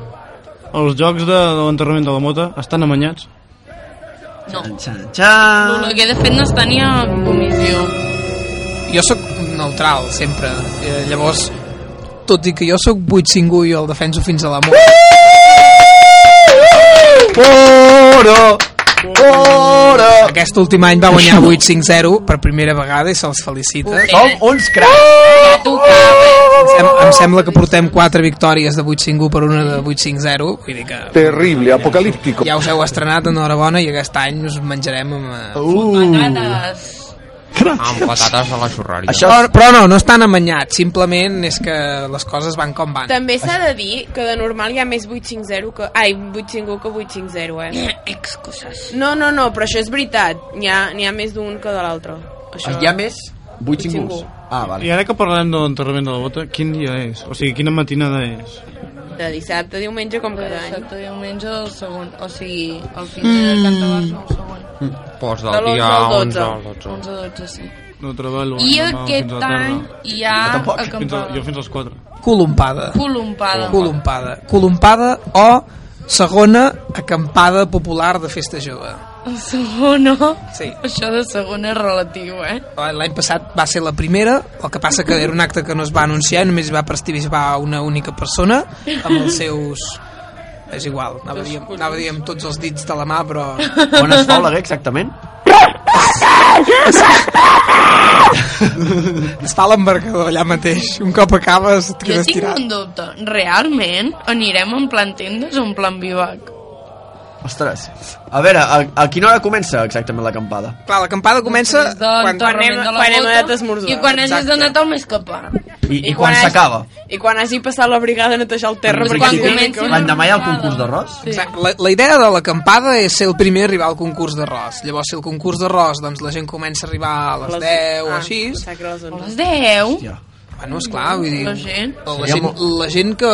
Els jocs de, de l'enterrament de la mota estan amanyats? No. Xan, xan. L'Oleguer, de fet, no està ni a comissió. Jo sóc neutral, sempre. Eh, llavors, tot i que jo sóc 8-5 i el defenso fins a la mort, Oro! Oro! aquest últim any va guanyar 8-5-0 per primera vegada i se'ls felicita. Som uns cracs! Em, sem em sembla que portem 4 victòries de 8-5-1 per una de 8-5-0, vull dir que Terrible, apocalíptico. ja us heu estrenat, enhorabona, i aquest any us menjarem amb... eh, Uh, Patates. Amb patates a la xurrària. Això Però, però no, no estan amanyats, simplement és que les coses van com van. També s'ha de dir que de normal hi ha més 850 que... Ai, 851 que 850, eh? Excuses. No, no, no, però això és veritat. N'hi ha, ha més d'un que de l'altre. Això... hi ha més? 8 singles. Ah, vale. I ara que parlarem de l'enterrament de la bota, quin dia és? O sigui, quina matinada és? De dissabte, diumenge, com cada any. Dissabte, diumenge, el segon. O sigui, el fin de Cantabars, no, el segon. Pots De del l'11 dia al 11 12. al 12. 11 a 12, sí. No treballo. I demà aquest a any hi ha tampoc. Fins a, acampada. jo fins als 4. Colompada. Colompada. Colompada. Colompada o segona acampada popular de festa jove. El segona? Sí. Això de segona és relatiu, eh? L'any passat va ser la primera, el que passa que era un acte que no es va anunciar i només va participar una única persona amb els seus... És igual, anava a dir, anava a dir amb tots els dits de la mà, però... On es fa Oleguer, exactament? es fa l'embarcador allà mateix. Un cop acabes et Jo quedes tinc tirat. un dubte. Realment anirem en plan tendes o en plan bivac? Ostres. A veure, a, a quina hora comença exactament l'acampada? Clar, l'acampada comença quan, quan anem, quan hem anat a esmorzar. I quan hagis anat al més capar. I, i, quan s'acaba? I quan hagi passat la brigada a netejar el terra. Perquè quan té- L'endemà hi ha el concurs d'arròs? Sí. Exacte. La, la idea de l'acampada és ser el primer a arribar al concurs d'arròs. Llavors, si el concurs d'arròs, doncs la gent comença a arribar a les 10 o així... A les 10? Bueno, esclar, vull dir... La gent. La gent, la gent que...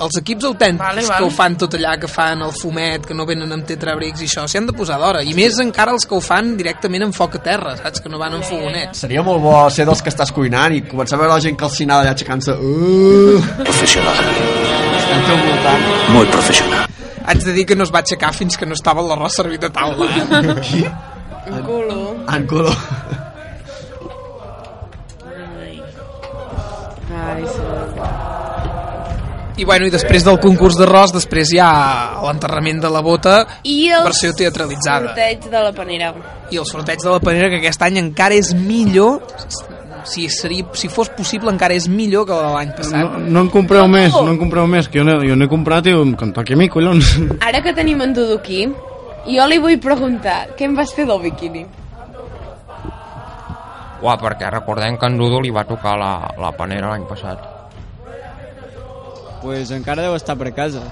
Els equips autèntics Vale, vale, que ho fan tot allà, que fan el fumet, que no venen amb tetrabrics i això, s'hi han de posar d'hora. I més encara els que ho fan directament en foc a terra, saps? Que no van en fogonets. Seria molt bo ser dels que estàs cuinant i començar a veure la gent calcinada allà aixecant-se... Uh, Profesional. al teu voltant. Muy profesional. Haig de dir que no es va aixecar fins que no estava l'arròs servit a taula. Eh? Qui? En culo. En color. Ai, sí. I bueno, i després del concurs d'arròs, després hi ha l'enterrament de la bota, I el versió teatralitzada. sorteig de la panera. I el sorteig de la panera, que aquest any encara és millor, si, seria, si fos possible, encara és millor que de l'any passat. No, no en compreu més, no en compreu més, que jo n'he jo n'he comprat i em toqui a mi, collons. Ara que tenim en Dudu aquí, jo li vull preguntar, què em vas fer del biquini? Uah, perquè recordem que en Dudu li va tocar la, la panera l'any passat. Pues encara deu estar per casa.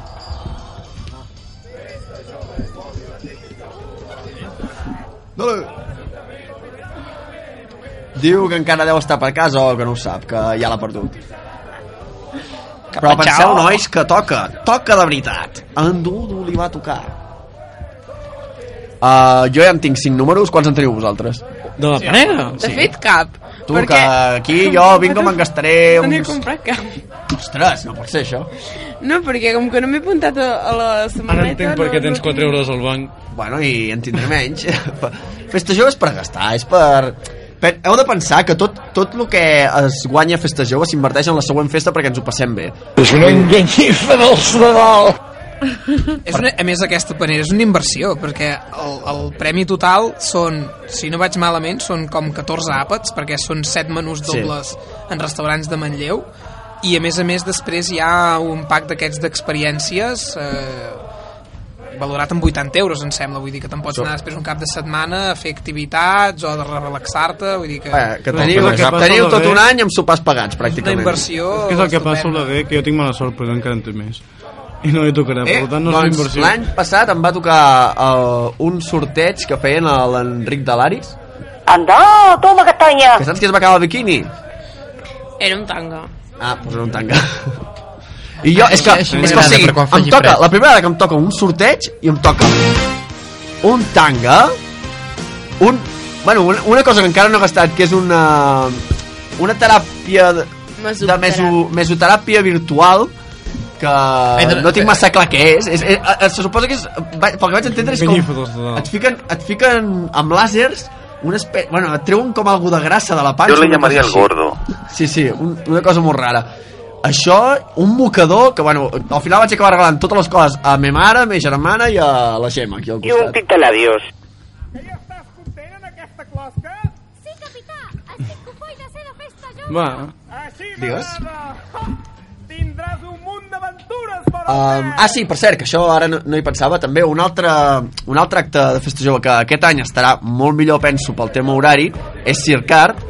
Dale. Diu que encara deu estar per casa o que no ho sap, que ja l'ha perdut. Però penseu, nois, que toca, toca de veritat. En Dudu li va tocar. Uh, jo ja en tinc 5 números, quants en teniu vosaltres? De la panera? De fet, cap. Tu, perquè... que aquí jo vinc me'n gastaré No n'he uns... comprat cap. Ostres, no pot ser això. No, perquè com que no m'he apuntat a, a la setmaneta... Ara entenc per què tens 4 euros al banc. Bueno, i en tindré menys. Festa jove és per gastar, és per... per... Heu de pensar que tot, tot el que es guanya a Festa Jove s'inverteix en la següent festa perquè ens ho passem bé. És una enganyifa del Nadal. És una, a més, aquesta panera és una inversió, perquè el, el premi total són, si no vaig malament, són com 14 àpats, perquè són 7 menús Sí. dobles en restaurants de Manlleu, i a més a més després hi ha un pack d'aquests d'experiències eh, valorat en 80 euros, em sembla, vull dir que te'n pots So- anar després un cap de setmana a fer activitats o de relaxar-te, vull dir que... Eh, que teniu, que teniu tot un any amb sopars pagats, és una pràcticament. inversió És que és el que passa a la que jo tinc mala sort, però encara en té més. I no li tocarà, Eh, per tant no és doncs inversió. l'any passat em va tocar uh, un sorteig que feien a l'Enric de l'Aris. Anda, toma castaña. Que saps qui es va acabar el biquini? Era un tanga. Ah, doncs era un tanga. I jo, és que, És és que o sigui, em toca, la primera vegada que em toca un sorteig i em toca un tanga, un, bueno, una, una cosa que encara no he gastat, que és una, una teràpia de, de meso, mesoteràpia virtual que no tinc massa clar què és, és, és, és se suposa que és, va- pel que vaig entendre és com de et fiquen, et fiquen amb làsers una espè... bueno, et treuen com algú de grassa de la panxa una llamaría cosa el així. gordo. Sí, sí, un, una cosa molt rara. Això, un mocador, que bueno, al final vaig acabar regalant totes les coses a ma mare, a ma germana i a la Gemma, aquí al I un costat. pintalabios. Va, Digues. Um, ah, sí, per cert, que això ara no, no hi pensava. També un altre, un altre acte de Festa Jove que aquest any estarà molt millor, penso, pel tema horari, és Circart,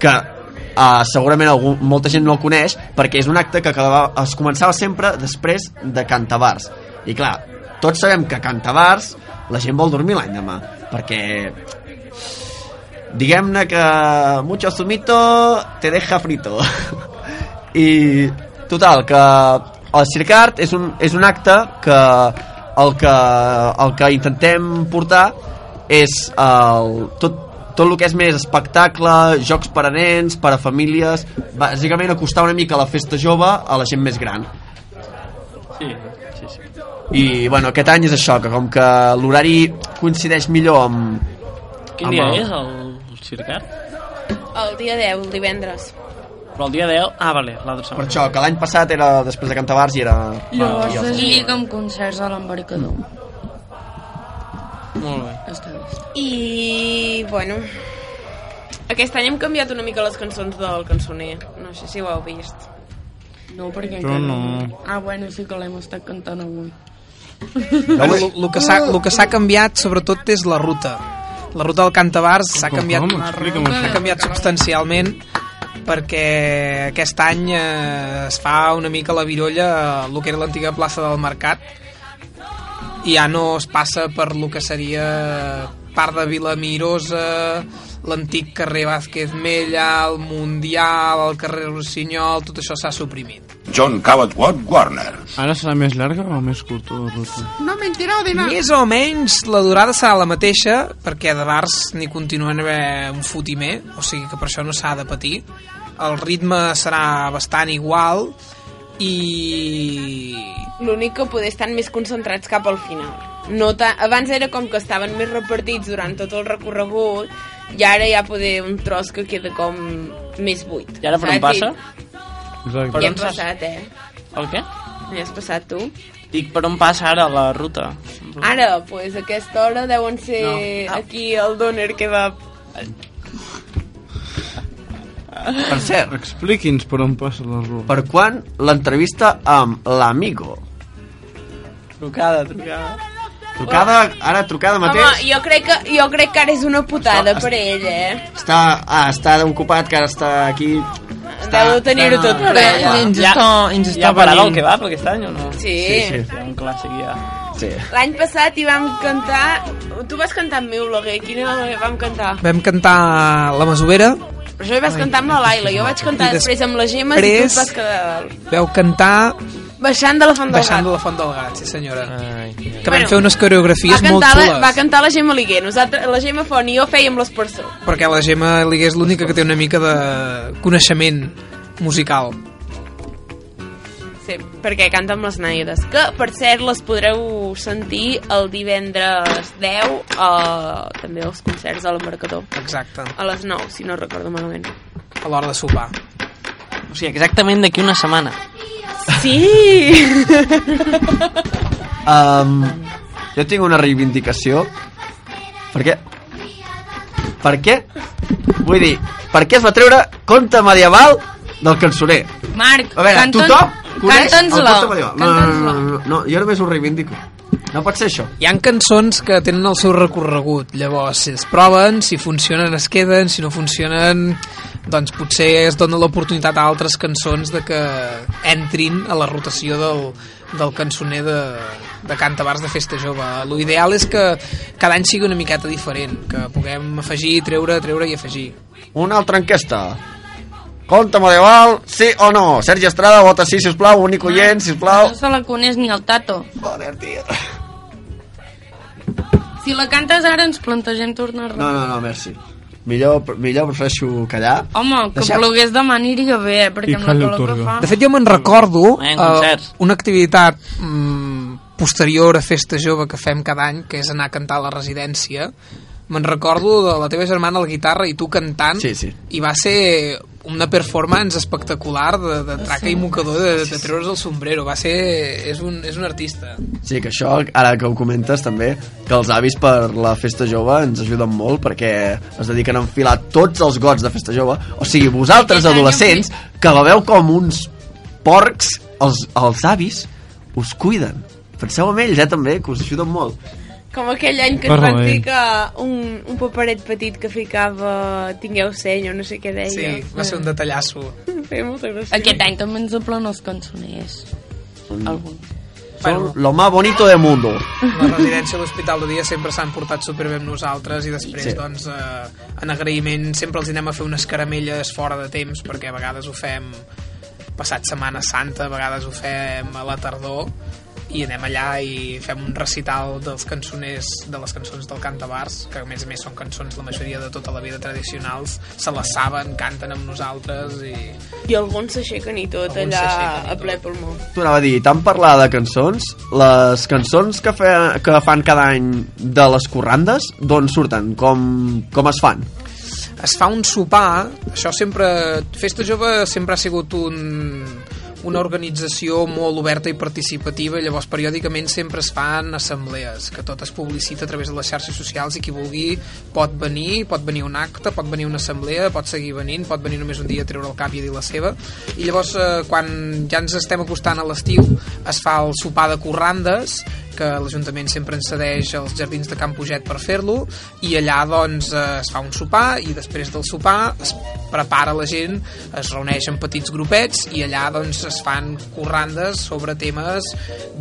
que uh, segurament algú, molta gent no el coneix, perquè és un acte que acabava, es començava sempre després de Cantabars. I clar, tots sabem que Cantabars la gent vol dormir l'any demà, perquè diguem-ne que mucho zumito te deja frito i total que el Circart és un, és un acte que el que, el que intentem portar és el, tot, tot el que és més espectacle, jocs per a nens, per a famílies, bàsicament acostar una mica la festa jove a la gent més gran. Sí, sí, sí. I, bueno, aquest any és això, que com que l'horari coincideix millor amb... Quin amb dia el- és el, el circat? El dia 10, el divendres. Però el dia 10... Ah, vale, l'altra Per setmana. això, que l'any passat era després de Cantavars i era... Llavors es lliga amb concerts a l'embarcador. Molt bé. Està vist. I, bueno... Aquest any hem canviat una mica les cançons del cançoner. No sé si ho heu vist. No, perquè Jo encara no. Ah, bueno, sí que l'hem estat cantant avui. Bueno, el que s'ha el que s'ha canviat sobretot és la ruta. La ruta del Cantavars s'ha canviat, això. canviat substancialment perquè aquest any eh, es fa una mica la virolla el que era l'antiga plaça del Mercat i ja no es passa per lo que seria part de Vilamirosa, l'antic carrer Vázquez Mella, el Mundial, el carrer Rossinyol, tot això s'ha suprimit. John Cabot Watt Warner. Ara serà més llarga o més curta la ruta? No me he enterado de nada. Més o menys la durada serà la mateixa, perquè de bars n'hi continuen a haver un fotimer, o sigui que per això no s'ha de patir. El ritme serà bastant igual i... L'únic que poder estan més concentrats cap al final. No ta... Abans era com que estaven més repartits durant tot el recorregut i ara ja poder un tros que queda com més buit. I ara per on passa? Exacte. Ja hem passat, eh? El què? Ja has passat tu? Dic, per on passa ara la ruta? Ara, pues a aquesta hora deuen ser No. aquí el doner que va... Per cert, Expliqui'ns per on passa la ruta. per quan l'entrevista amb l'Amigo? Trucada, trucada. Trucada, ara trucada mateix. Home, jo crec, que, jo crec que ara és una putada Això- per ell, eh? Està, ah, està ocupat, que ara està aquí... Deu de tenir-ho tot per ella. ens Ja- està, ens ja està venint. el kebab aquest any o no? Sí. Sí, sí. Un clàssic ja. Sí. L'any passat hi vam cantar... Tu vas cantar amb mi, Bloguer. Quina que vam cantar? Vam cantar La Masovera, Però això hi vas cantar amb la Laila. Jo vaig cantar després amb la Gemma i tu vas quedar dalt. veu cantar Baixant de la Font del Baixant de Gat. la Font del Gat, sí senyora. Ai, Que Bueno, vam fer unes coreografies va molt cantar, xules. la, va cantar la Gemma Liguer. Nosaltres, la Gemma Font i jo fèiem l'espersó. perquè la Gemma Liguer és l'única que té una mica de coneixement musical. Sí, perquè canta amb les Naides. Que, per cert, les podreu sentir el divendres 10 a, també als concerts de l'Embarcador. Exacte, A les 9, si no recordo malament. a l'hora de sopar. O sigui, exactament d'aquí una setmana. Sí! Um, jo tinc una reivindicació. Per què? Per què? Vull dir, per què es va treure conte medieval del cançoner? Marc, A veure, canta'ns- tothom coneix el canta'ns-la, conte medieval. No, no, no, no, no, jo només ho reivindico. No pot ser això. Hi han cançons que tenen el seu recorregut, llavors si es proven, si funcionen es queden, si no funcionen doncs potser es dona l'oportunitat a altres cançons de que entrin a la rotació del, del cançoner de, de Cantabars de Festa Jove. Lo ideal és que cada any sigui una miqueta diferent, que puguem afegir, treure, treure i afegir. Una altra enquesta. Conte medieval, sí o no? Sergi Estrada, vota sí, sisplau. Únic oient, sisplau. No se la coneix ni el Tato. Joder, tio. Si la cantes ara ens plantegem tornar-la. No, no, no, merci. Millor, millor prefereixo callar. Home, que Deixem- plogués demà aniria bé, eh, perquè I amb la calor que fa... De fet, jo me'n recordo Eh, eh, una activitat mm, posterior a Festa Jove que fem cada any, que és anar a cantar a la residència. Me'n recordo de la teva germana a la guitarra i tu cantant, Sí, sí. i va ser una performance espectacular de, de traca i mocador de, de treure's el sombrero. Va ser... És un, és un artista. Sí, que això, ara que ho comentes també, que els avis per la festa jove ens ajuden molt perquè es dediquen a enfilar tots els gots de festa jove. O sigui, vosaltres, adolescents, que la veu com uns porcs, els, els avis us cuiden. Penseu en ells, eh, també, que us ajuden molt. Com aquell any que ens Parla van ell. ficar un, un paperet petit que ficava tingueu seny o no sé què deia. Sí, va ser un detallasso. Feia molta gràcia. Aquest any també ens aplen els cançoners. Algun. Són lo más bonito del mundo. La residència i l'hospital de dia sempre s'han portat superbé amb nosaltres i després, sí. doncs, eh, en agraïment sempre els anem a fer unes caramelles fora de temps perquè a vegades ho fem passat Setmana Santa, a vegades ho fem a la tardor i anem allà i fem un recital dels cançoners de les cançons del Cantabars que a més a més són cançons la majoria de tota la vida tradicionals se les saben, canten amb nosaltres i I alguns s'aixequen i tot Alguns allà i a ple pulmó. T'ho anava a dir, tant parlar de cançons, les cançons que, fe, que fan cada any de les corrandes, d'on surten? Com, com es fan? es fa un sopar, això sempre... Festa Jove sempre ha sigut un, una organització molt oberta i participativa, llavors periòdicament sempre es fan assemblees, que tot es publicita a través de les xarxes socials i qui vulgui pot venir, pot venir un acte, pot venir una assemblea, pot seguir venint, pot venir només un dia a treure el cap i a dir la seva, i llavors eh, quan ja ens estem acostant a l'estiu es fa el sopar de corrandes, que l'Ajuntament sempre ens cedeix els jardins de Camp Puget per fer-lo i allà doncs eh, es fa un sopar i després del sopar es prepara la gent, es reuneix en petits grupets i allà doncs es fan corrandes sobre temes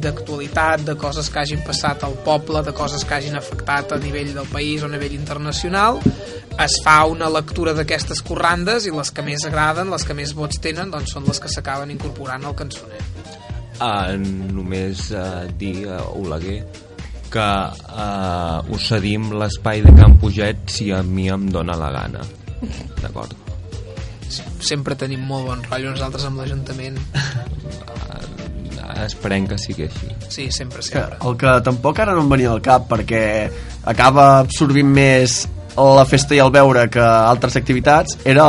d'actualitat, de coses que hagin passat al poble, de coses que hagin afectat a nivell del país o a nivell internacional. Es fa una lectura d'aquestes corrandes i les que més agraden, les que més vots tenen doncs són les que s'acaben incorporant al cançoner uh, només uh, dir a Oleguer que uh, us cedim l'espai de Can Puget si a mi em dóna la gana. D'acord? sempre tenim molt bon rotllo nosaltres amb l'Ajuntament. Esperem que sigui així. Sí, sempre, Que, sempre. el que tampoc ara no em venia al cap perquè acaba absorbint més la festa i el veure que altres activitats era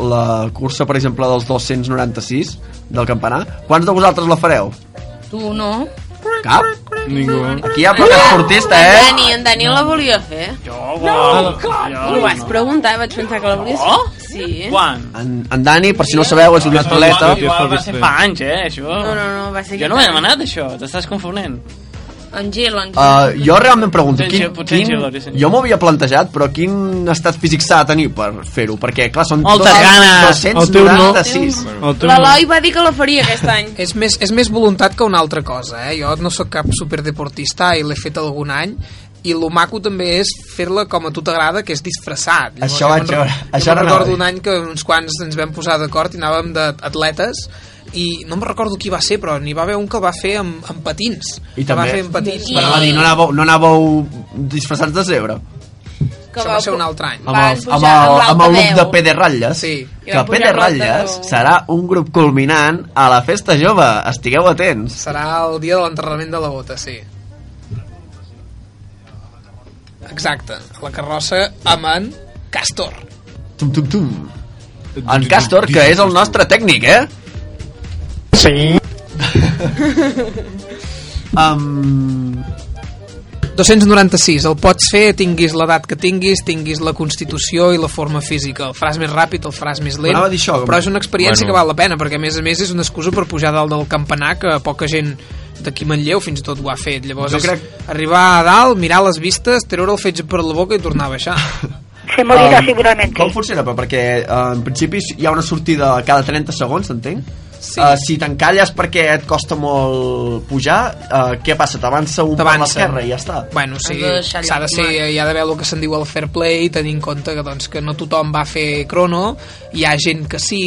la cursa, per exemple, dels 296 del campanar. Quants de vosaltres la fareu? Tu no? Cap? Ningú. Aquí hi ha poc esportista, En eh? Dani, en Dani la volia fer. Jo, No, ho vas preguntar, vaig pensar que la volies Oh? Sí. Quan? En, en Dani, per si no sabeu, és un atleta. Igual va ser fa anys, eh, això. No, no, no, va ser Jo no ho he demanat, això. T'estàs confonent. En en Gil. Uh, jo realment pregunto, Potser quin, potser quin, Lori, sí. jo m'ho havia plantejat, però quin estat físic s'ha de tenir per fer-ho? Perquè, clar, són dos- ganes. 296. L'Eloi va dir que la faria aquest any. és més, és més voluntat que una altra cosa eh? jo no sóc cap superdeportista i l'he fet algun any i el maco també és fer-la com a tu t'agrada que és disfressat Això jo vaig veure, jo això me'n no recordo un any que uns quants ens vam posar d'acord i anàvem d'atletes i no me'n recordo qui va ser però n'hi va haver un que el va fer amb, amb patins I que va també, fer amb patins per anar a dir, no anàveu, no anàveu disfressats de zebra? que Això va ser un altre any Amb el, amb el, amb el grup de PD Ratlles Sí. que PD Ratlles serà un grup culminant a la festa jove estigueu atents serà el dia de l'enterrament de la bota, sí. Exacte, la carrossa amb en Castor. tum, tum, tum. en Castor que és el nostre tècnic eh? Sí. um, 296, el pots fer, tinguis l'edat que tinguis, tinguis la constitució i la forma física. El faràs més ràpid, el faràs més lent, dir això, però és una experiència Bueno. que val la pena, perquè a més a més és una excusa per pujar dalt del campanar que poca gent d'aquí Manlleu fins i tot ho ha fet. Llavors Jo crec- arribar a dalt, mirar les vistes, treure el fetge per la boca i tornar a baixar. Se morirá Um, seguramente. Com funciona? Però perquè uh, en principi hi ha una sortida cada 30 segons, entenc? Sí. Uh, si t'encalles perquè et costa molt pujar, uh, què passa? T'avança un per l'esquerra i ja està. Bueno, sí, s'ha de ser, hi ha d'haver el que se'n diu el fair play, tenir en compte que, doncs, que no tothom va fer crono, hi ha gent que sí,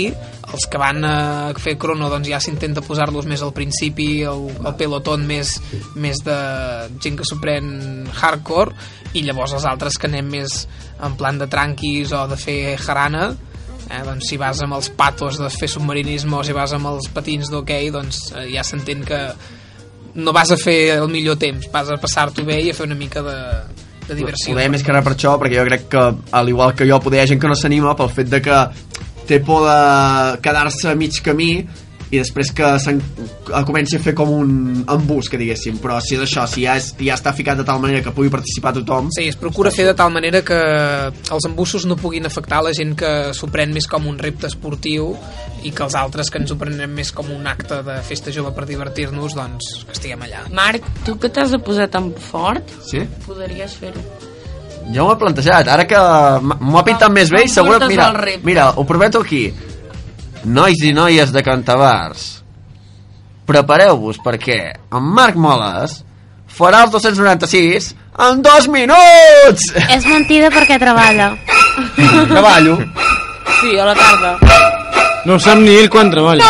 els que van a fer crono doncs ja s'intenta posar-los més al principi, el, el pelotón més, més de gent que s'ho pren hardcore, i llavors els altres que anem més en plan de tranquis o de fer jarana, eh, doncs si vas amb els patos de fer submarinisme o si vas amb els patins d'hoquei, doncs eh, ja s'entén que no vas a fer el millor temps, vas a passar-t'ho bé i a fer una mica de, de diversió. Poder més que res per això, perquè jo crec que, al igual que jo, poder hi ha gent que no s'anima pel fet de que té por de quedar-se a mig camí i després que comenci a fer com un embús, que diguéssim però si és això, si ja, és, ja està ficat de tal manera que pugui participar tothom Sí, es procura fer de tal manera que els embussos no puguin afectar la gent que s'ho pren més com un repte esportiu i que els altres que ens ho prenem més com un acte de festa jove per divertir-nos, doncs que estiguem allà. Marc, tu que t'has de posar tan fort, sí? podries fer-ho. Jo m'ho he plantejat, ara que m'ho ha pintat més bé i segur... Mira, mira, ho prometo aquí. Nois i noies de Cantabars, prepareu-vos perquè en Marc Moles farà els 296 en dos minuts! És mentida perquè treballa. Treballo. Sí, a la tarda. No sap ni ell quan treballa.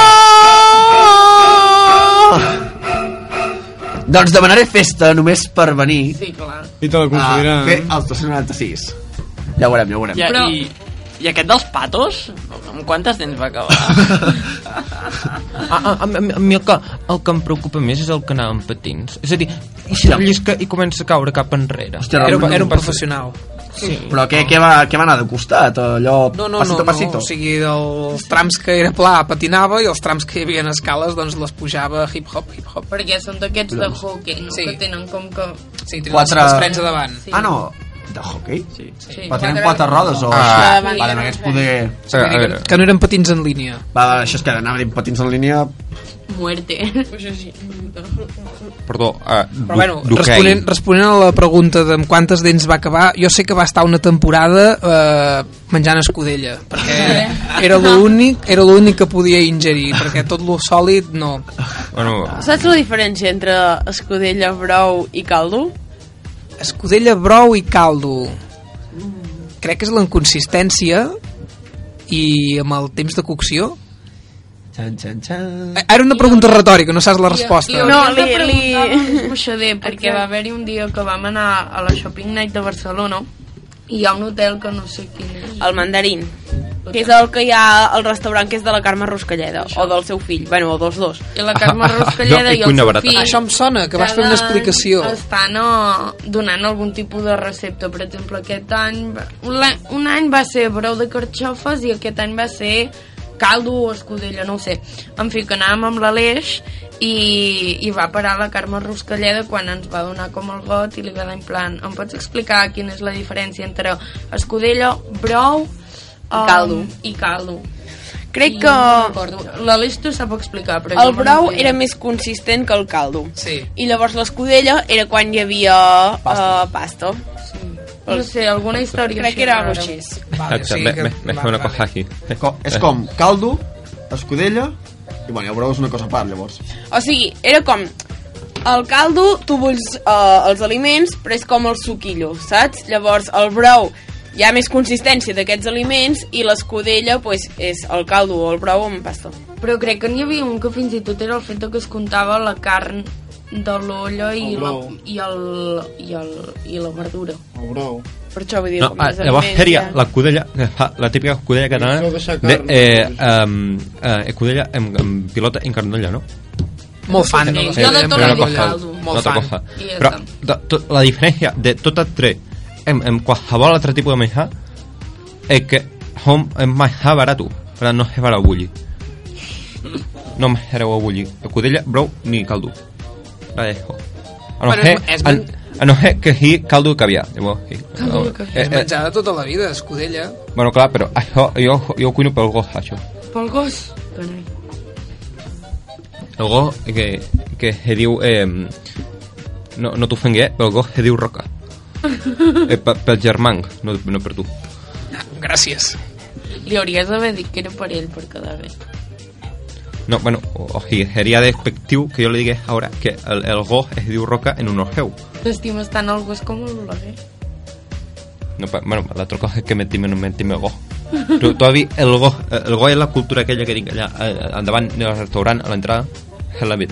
Doncs demanaré festa només per venir Sí, clar. I te la a concediran. fer els 296. Ja ho veurem, ja ho veurem. I, Però- i, I aquest dels patos, amb quantes dents va acabar? A, a, a, a mi el que, el que em preocupa més és el que anava amb patins. És a dir, i si rellisca i comença a caure cap enrere. Hòstia, Era, era un professional. Sí. Però què, què, va, què va anar de costat? Allò No, no, pasito no, pasito? no, o sigui, els trams que era pla patinava i els trams que hi havia escales doncs les pujava hip-hop, hip-hop. Perquè són d'aquests de hockey, no? Sí. Que tenen com que... Sí, tenen Quatre- els, els frens a davant. Sí. Ah, no, de hockey? Sí. Sí. Però tenen quatre rodes o... Ah. així? vale, amb aquests poder... Sí, vull dir que, que no eren patins en línia. Va, va, això és que anava a dir patins en línia... Muerte. Pues així. Perdó, uh, Però bueno, responent, responent a la pregunta de quantes dents va acabar, jo sé que va estar una temporada eh, menjant escudella, perquè era l'únic era l'únic que podia ingerir, perquè tot lo sòlid no. Bueno, Saps la diferència entre escudella, brou i caldo? Escudella, brou i caldo. Crec que és la inconsistència i amb el temps de cocció. Xan, xan, xan. Eh, Era una pregunta retòrica, no saps la resposta. Li, li No, li- li- l'escorxader, perquè va haver-hi un dia que vam anar a la Shopping Night de Barcelona i hi ha un hotel que no sé quin és. El mandarín. Que és el que hi ha al restaurant que és de la Carme Ruscalleda, o del seu fill, bueno, o dels dos. I la Carme Ruscalleda Jo, i i el seu barata. fill... Això em sona, que vas fer una explicació. Estan uh, donant algun tipus de recepta. Per exemple, aquest any... un any va ser brou de carxofes i aquest any va ser caldo o escudella, no ho sé. En fi, que anàvem amb l'Aleix i, i va parar la Carme Ruscalleda quan ens va donar com el got i li va dir en plan, em pots explicar quina és la diferència entre escudella, brou um, caldo. i caldo? Crec I que no recordo. L'Aleix t'ho sap explicar, però el brou era més consistent que el caldo. Sí. I llavors l'escudella era quan hi havia pasta. Uh, pasta. No sé, alguna història Crec que era algo així. Vale, Exacte, sí, que- me, me una cosa aquí. Co és com caldo, escudella... I bueno, el brou és una cosa a part, llavors. O sigui, era com... El caldo, tu bulls uh, els aliments, però és com el suquillo, saps? Llavors, el brou hi ha més consistència d'aquests aliments i l'escudella pues, és el caldo o el brou amb pasta. Però crec que n'hi havia un que fins i tot era el fet que es comptava la carn de l'olla i, El la, i, el, i, el, i la verdura. El brou. Per això vull dir, No, com ah, llavors seria ja. la fa la típica cudella catalana de eh, um, eh, cudella amb, amb pilota en carnolla, no? Molt fan. Sí, jo de la tot dic cosa, caldo. Molt fan. Però to, la diferència de tot el tre en, en qualsevol altre tipus de menjar és que hom és menjar barat, per tant no és barat a bullir. No menjareu a bullir cudella, brou ni caldo. La dejo. A no Bueno, és a, no ser que sigui caldo de caviar. Llavors. Caldo de caviar. Eh, És eh, menjar de tota la vida, escudella. Bueno, clar, però això, jo, jo cuino pel gos, això. Pel gos? Carai. El gos que, que se diu... Eh, no, no t'ofengui, eh, però el gos se diu Roca. Eh, pel germanc, no, no per tu. Gràcies. Li hauries d'haver dit que era per ell, per quedar bé. No, bueno, o, sigui, seria despectiu que jo li digués ara que el, el gos es diu Roca en honor seu. T'estimes tant el gos com l'oleguer. No, pa, bueno, l'altra cosa és que mentim no mentim el gos. Tu, tu has vist el gos, el gos és la cultura aquella que tinc allà eh, endavant del restaurant, a l'entrada, és la vit.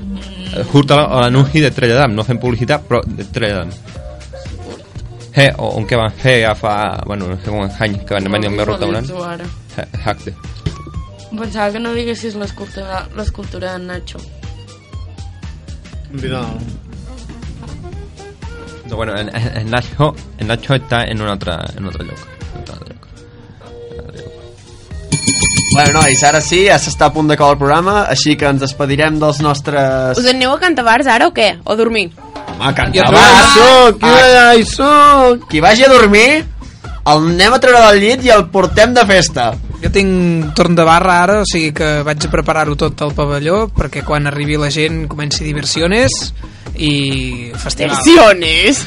Mm. Surt a a l'anunci de Trelladam, no fem publicitat, però de Trelladam. Eh, o un que van fer ja fa, bueno, no sé anys que van venir al meu restaurant. Visualitzo ara. Eh, Exacte. Pensava que no diguessis l'escultura l'escultura de Nacho. Vidal. No, bueno, en, en, en Nacho, en Nacho està en un altre, en un altre lloc. En un altre lloc. Bueno, nois, ara sí, ja s'està a punt d'acabar el programa, així que ens despedirem dels nostres... Us aneu a cantar bars ara o què? O dormir? Home, a cantar Ja bars! soc, qui allà hi soc! Qui vagi a dormir, el anem a treure del llit i el portem de festa. Jo tinc torn de barra ara, o sigui que vaig a preparar-ho tot al pavelló perquè quan arribi la gent comenci diversiones i festival. Versiones!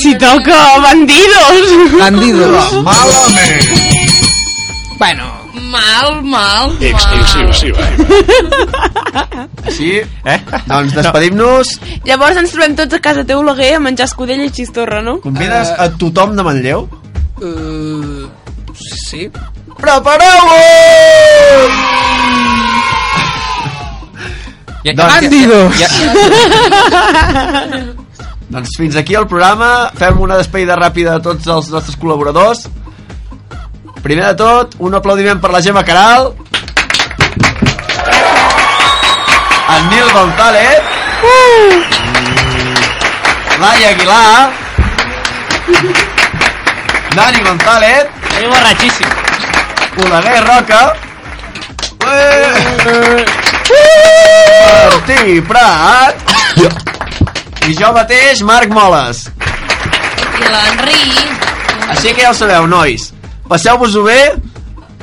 Si toca bandidos! Bandidos. Malament! Bueno, Mal, mal, mal. Exclusiva. Així, eh? doncs despedim-nos. Llavors ens trobem tots a casa teu, Oleguer, a menjar escudella i xistorra, no? Convides a tothom de Manlleu? uh, sí. Prepareu-vos! Ja, Doncs- Bandidos! Ja, Doncs fins aquí el programa. Fem una despedida ràpida de tots els nostres col·laboradors. Primer de tot, un aplaudiment per la Gemma Caral. En Nil González. Laia Aguilar. Dani González. Estoy borrachísimo. Oleguer Roca. Martí Prat. I jo mateix, Marc Moles. I l'Enri... Així que ja ho sabeu, nois. Passeu-vos-ho bé,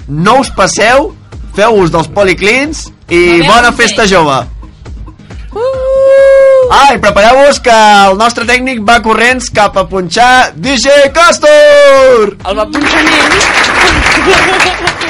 no us passeu, feu-vos dels policlins i bona festa jove. Ah, i prepareu-vos que el nostre tècnic va corrents cap a punxar DJ Castor! El va punxar ell.